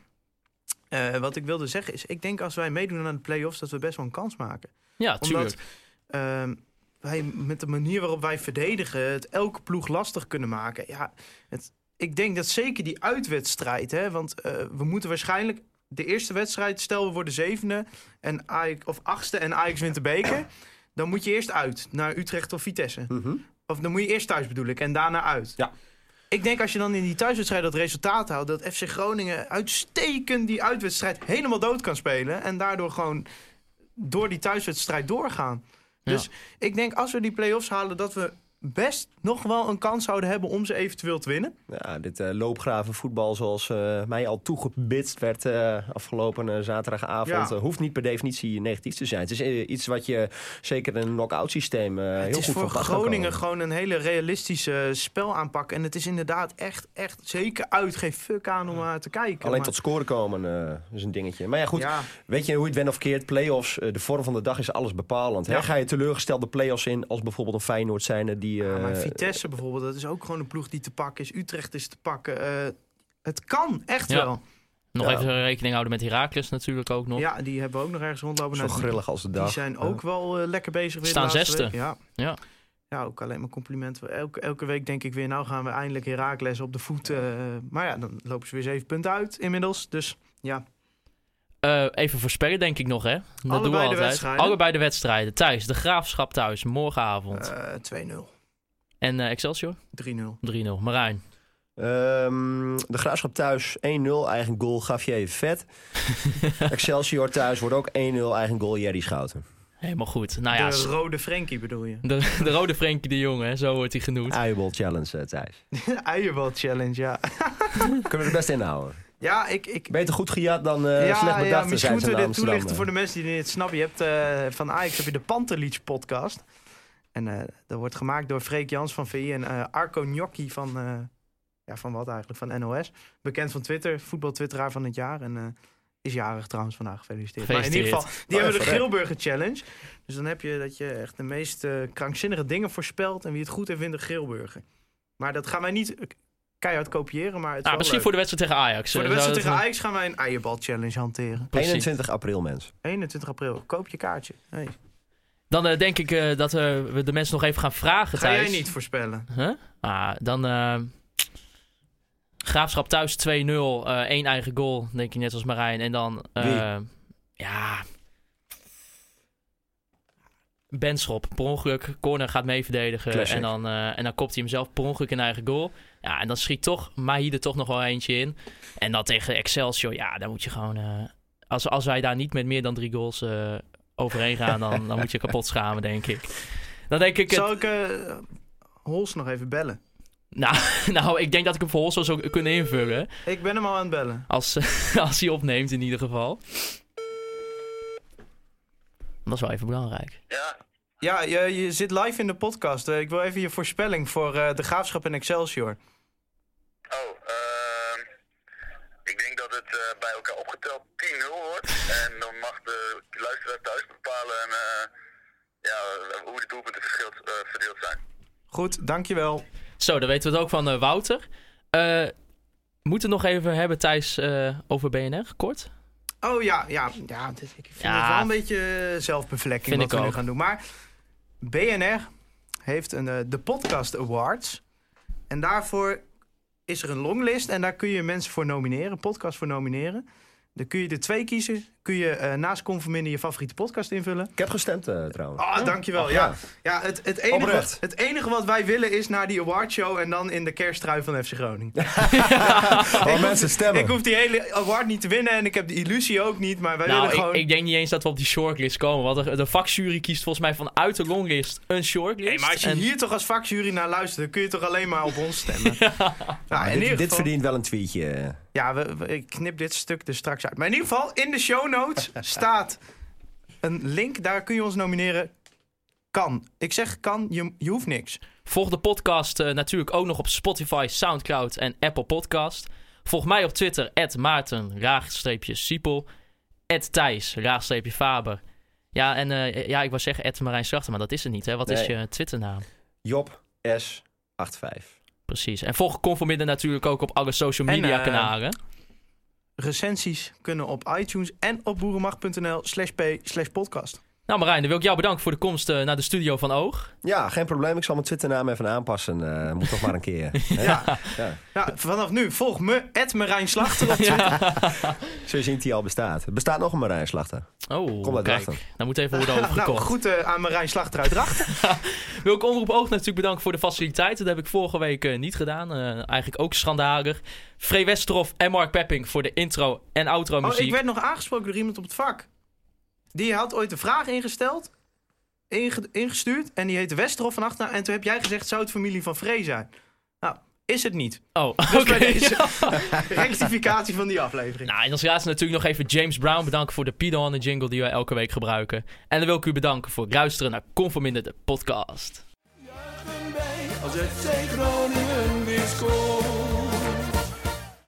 eh, wat ik wilde zeggen is... ik denk als wij meedoen aan de play-offs... dat we best wel een kans maken. Ja, tuurlijk. Omdat ehm, wij met de manier waarop wij verdedigen... het elke ploeg lastig kunnen maken. Ja, het, ik denk dat zeker die uitwedstrijd... Hè, want eh, we moeten waarschijnlijk... de eerste wedstrijd, stel we worden zevende... En Ajax, of achtste en Ajax wint de beker... dan moet je eerst uit naar Utrecht of Vitesse. mhm. Of dan moet je eerst thuis bedoel ik en daarna uit. Ja. Ik denk als je dan in die thuiswedstrijd dat resultaat houdt... dat FC Groningen uitstekend die uitwedstrijd helemaal dood kan spelen... en daardoor gewoon door die thuiswedstrijd doorgaan. Dus ik denk als we die play-offs halen... dat we best nog wel een kans zouden hebben om ze eventueel te winnen. Ja, dit eh, loopgraven voetbal zoals eh, mij al toegebitst werd eh, afgelopen zaterdagavond... Ja. hoeft niet per definitie negatief te zijn. Het is iets wat je zeker in een knock-out systeem heel het is goed voor van pas kan Groningen komen. gewoon een hele realistische spel aanpakken. En het is inderdaad echt, echt zeker uit. Geen fuck aan om naar te kijken. Alleen Maar- tot scoren komen is een dingetje. Maar ja, goed. Ja, Weet je hoe je het bent of keert? Play-offs, de vorm van de dag is alles bepalend. Hè? Ga je teleurgesteld de play-offs in als bijvoorbeeld een Feyenoord zijn die... Ja, eh, maar Vitesse bijvoorbeeld, dat is ook gewoon een ploeg die te pakken is. Utrecht is te pakken. Eh, het kan, echt Ja. wel. Nog Ja. even rekening houden met Heracles natuurlijk ook nog. Ja, die hebben we ook nog ergens rondlopen. zo Nou, die- grillig als de dag. Die zijn ook wel eh, lekker bezig. Weer Staan zesde. Ja. Ja. ja, ook alleen maar complimenten. Elke, elke week denk ik weer, nou gaan we eindelijk Herakles op de voet. eh, maar ja, dan lopen ze weer zeven punten uit inmiddels. Dus ja, Eh, even voorspellen denk ik nog, hè? Dat doen we Allebei de altijd. wedstrijden. Allebei de wedstrijden. Thuis, de Graafschap thuis, morgenavond. eh 2-0, en eh, Excelsior? 3-0. 3-0. Marijn. Ehm, de Graafschap thuis 1-0 eigen goal Gavier Vet. Excelsior thuis wordt ook 1-0 eigen goal Jerry Schouten. Helemaal goed. Nou ja, de rode Frenkie bedoel je? de, de rode Frenkie de Jong, hè, zo wordt hij genoemd. Uienbol challenge eh, Thijs. Eierbal challenge, ja. Kunnen we er best in houden. Ja, ik... ik Beter goed gejat dan eh ja, slecht ja, bedacht. misschien zijn ze moeten we dit toelichten voor de mensen die dit snappen. Je hebt eh, van Ajax heb je de Panterliedje podcast. En eh, dat wordt gemaakt door Freek Jans van VI en eh, Arco Gnocchi van, eh, ja, van wat eigenlijk, van NOS. Bekend van Twitter, voetbaltwitteraar van het jaar. En eh, is jarig trouwens vandaag, gefeliciteerd. Maar in ieder geval, die Oh, hebben de? Grilburger Challenge. Dus dan heb je dat je echt de meest krankzinnige dingen voorspelt. En wie het goed heeft, wint de Grilburger. Maar dat gaan wij niet keihard kopiëren, maar het is Ah, wel misschien leuk. voor de wedstrijd tegen Ajax. Voor de wedstrijd tegen Ajax gaan wij een eierbal challenge hanteren. Precies. 21 april, mensen. 21 april. Koop je kaartje. Hey. Dan eh, denk ik eh, dat eh, we de mensen nog even gaan vragen, Ga jij niet voorspellen? Huh? Ah, dan eh, Graafschap thuis 2-0. eh één eigen goal, denk ik net als Marijn. En dan... eh, ja... Benschop, per ongeluk. Corner gaat mee verdedigen. Classic. En dan, eh, en dan kopt hij hem zelf per ongeluk in eigen goal. Ja, en dan schiet toch Mahi er toch nog wel eentje in. En dan tegen Excelsior, ja, dan moet je gewoon... eh, als, als wij daar niet met meer dan drie goals eh, overheen gaan, dan, dan moet je kapot schamen, denk ik. Dan denk ik... het- Zal ik eh Hols nog even bellen? nou, nou, ik denk dat ik hem voor Hols wel zou kunnen invullen. Ik ben hem al aan het bellen. Als, als hij opneemt in ieder geval. Dat is wel even belangrijk. Ja, Ja, je, je zit live in de podcast. Eh, ik wil even je voorspelling voor eh, de Graafschap en Excelsior. oh, ehm, ik denk dat bij elkaar opgeteld 10-0 wordt. en dan mag de luisteraar thuis bepalen en, eh, ja, hoe de doelpunten verschild, eh, verdeeld zijn. Goed, dankjewel. Zo, dan weten we het ook van eh, Wouter. Eh moeten we het nog even hebben, Thijs, eh, over BNR, kort? Oh ja, ja, ja dit- ik vind Ja. het wel een beetje zelfbevlekking Vind wat ik we nu gaan doen. Maar BNR heeft een, de Podcast Awards. En daarvoor is er een longlist en daar kun je mensen voor nomineren, podcast voor nomineren. Dan kun je er twee kiezen. Kun je eh, naast Conforminder je favoriete podcast invullen. Ik heb gestemd eh, trouwens. Ah, dankjewel. Och, ja. ja. Ja, het, het, enige, Oprecht. het enige wat wij willen is naar die awardshow en dan in de kersttrui van FC Groningen. Oh, mensen stemmen. Ik hoef die hele award niet te winnen en ik heb de illusie ook niet, maar wij nou, willen ik, gewoon... ik denk niet eens dat we op die shortlist komen. Want de, de vakjury kiest volgens mij vanuit de longlist een shortlist. Hey, maar als je En- hier toch als vakjury naar luistert, dan kun je toch alleen maar op ons stemmen. dit, verdient wel een tweetje. Ja, we, we- ik knip dit stuk er straks uit. Maar in ieder geval, in de show notes staat een link. Daar kun je ons nomineren. Kan. Ik zeg kan, je, je hoeft niks. Volg de podcast eh, natuurlijk ook nog op Spotify, Soundcloud en Apple Podcast. Volg mij op Twitter, Maarten, raagstreepje-siepel, Thijs, raagstreepje-faber. Ja, en eh, ja, ik wou zeggen Marijn Slachter, maar dat is het niet, hè? Wat is je Twitternaam? Job S85. Precies. En volg Conforminder natuurlijk ook op alle social En, media eh, kanalen. Recensies kunnen op iTunes en op boerenmacht.nl slash p slash podcast. Nou Marijn, dan wil ik jou bedanken voor de komst eh, naar de studio van Oog. Ja, geen probleem. Ik zal mijn Twitternaam even aanpassen. Eh, moet toch maar een keer. Ja. Ja. Ja, vanaf nu volg me, Marijn Slachter op Twitter. Zo je ziet die al bestaat. Er bestaat nog een Marijn Slachter. Oh, Kom uit kijk. Drachten. Daar moet even worden Nou, overgekocht. goed eh, aan Marijn Slachter uit Drachten. Wil ik Omroep Oog natuurlijk bedanken voor de faciliteiten. Dat heb ik vorige week eh, niet gedaan. Eh, eigenlijk ook schandalig. Free Westerhof en Mark Pepping voor de intro en outro Oh, muziek. ik werd nog aangesproken door iemand op het vak. Die had ooit een vraag ingesteld, inge- ingestuurd. En die heette Westerhof van achternaam. En toen heb jij gezegd, zou het familie van Vree zijn? Nou, is het niet. Oh, Dus oké. rectificatie van die aflevering. Nou, en als laatste natuurlijk nog even James Brown bedanken voor de Pido de jingle die wij elke week gebruiken. En dan wil ik u bedanken voor het luisteren naar Conforminder de podcast. Juichen wij als FC Groningen weer scoort.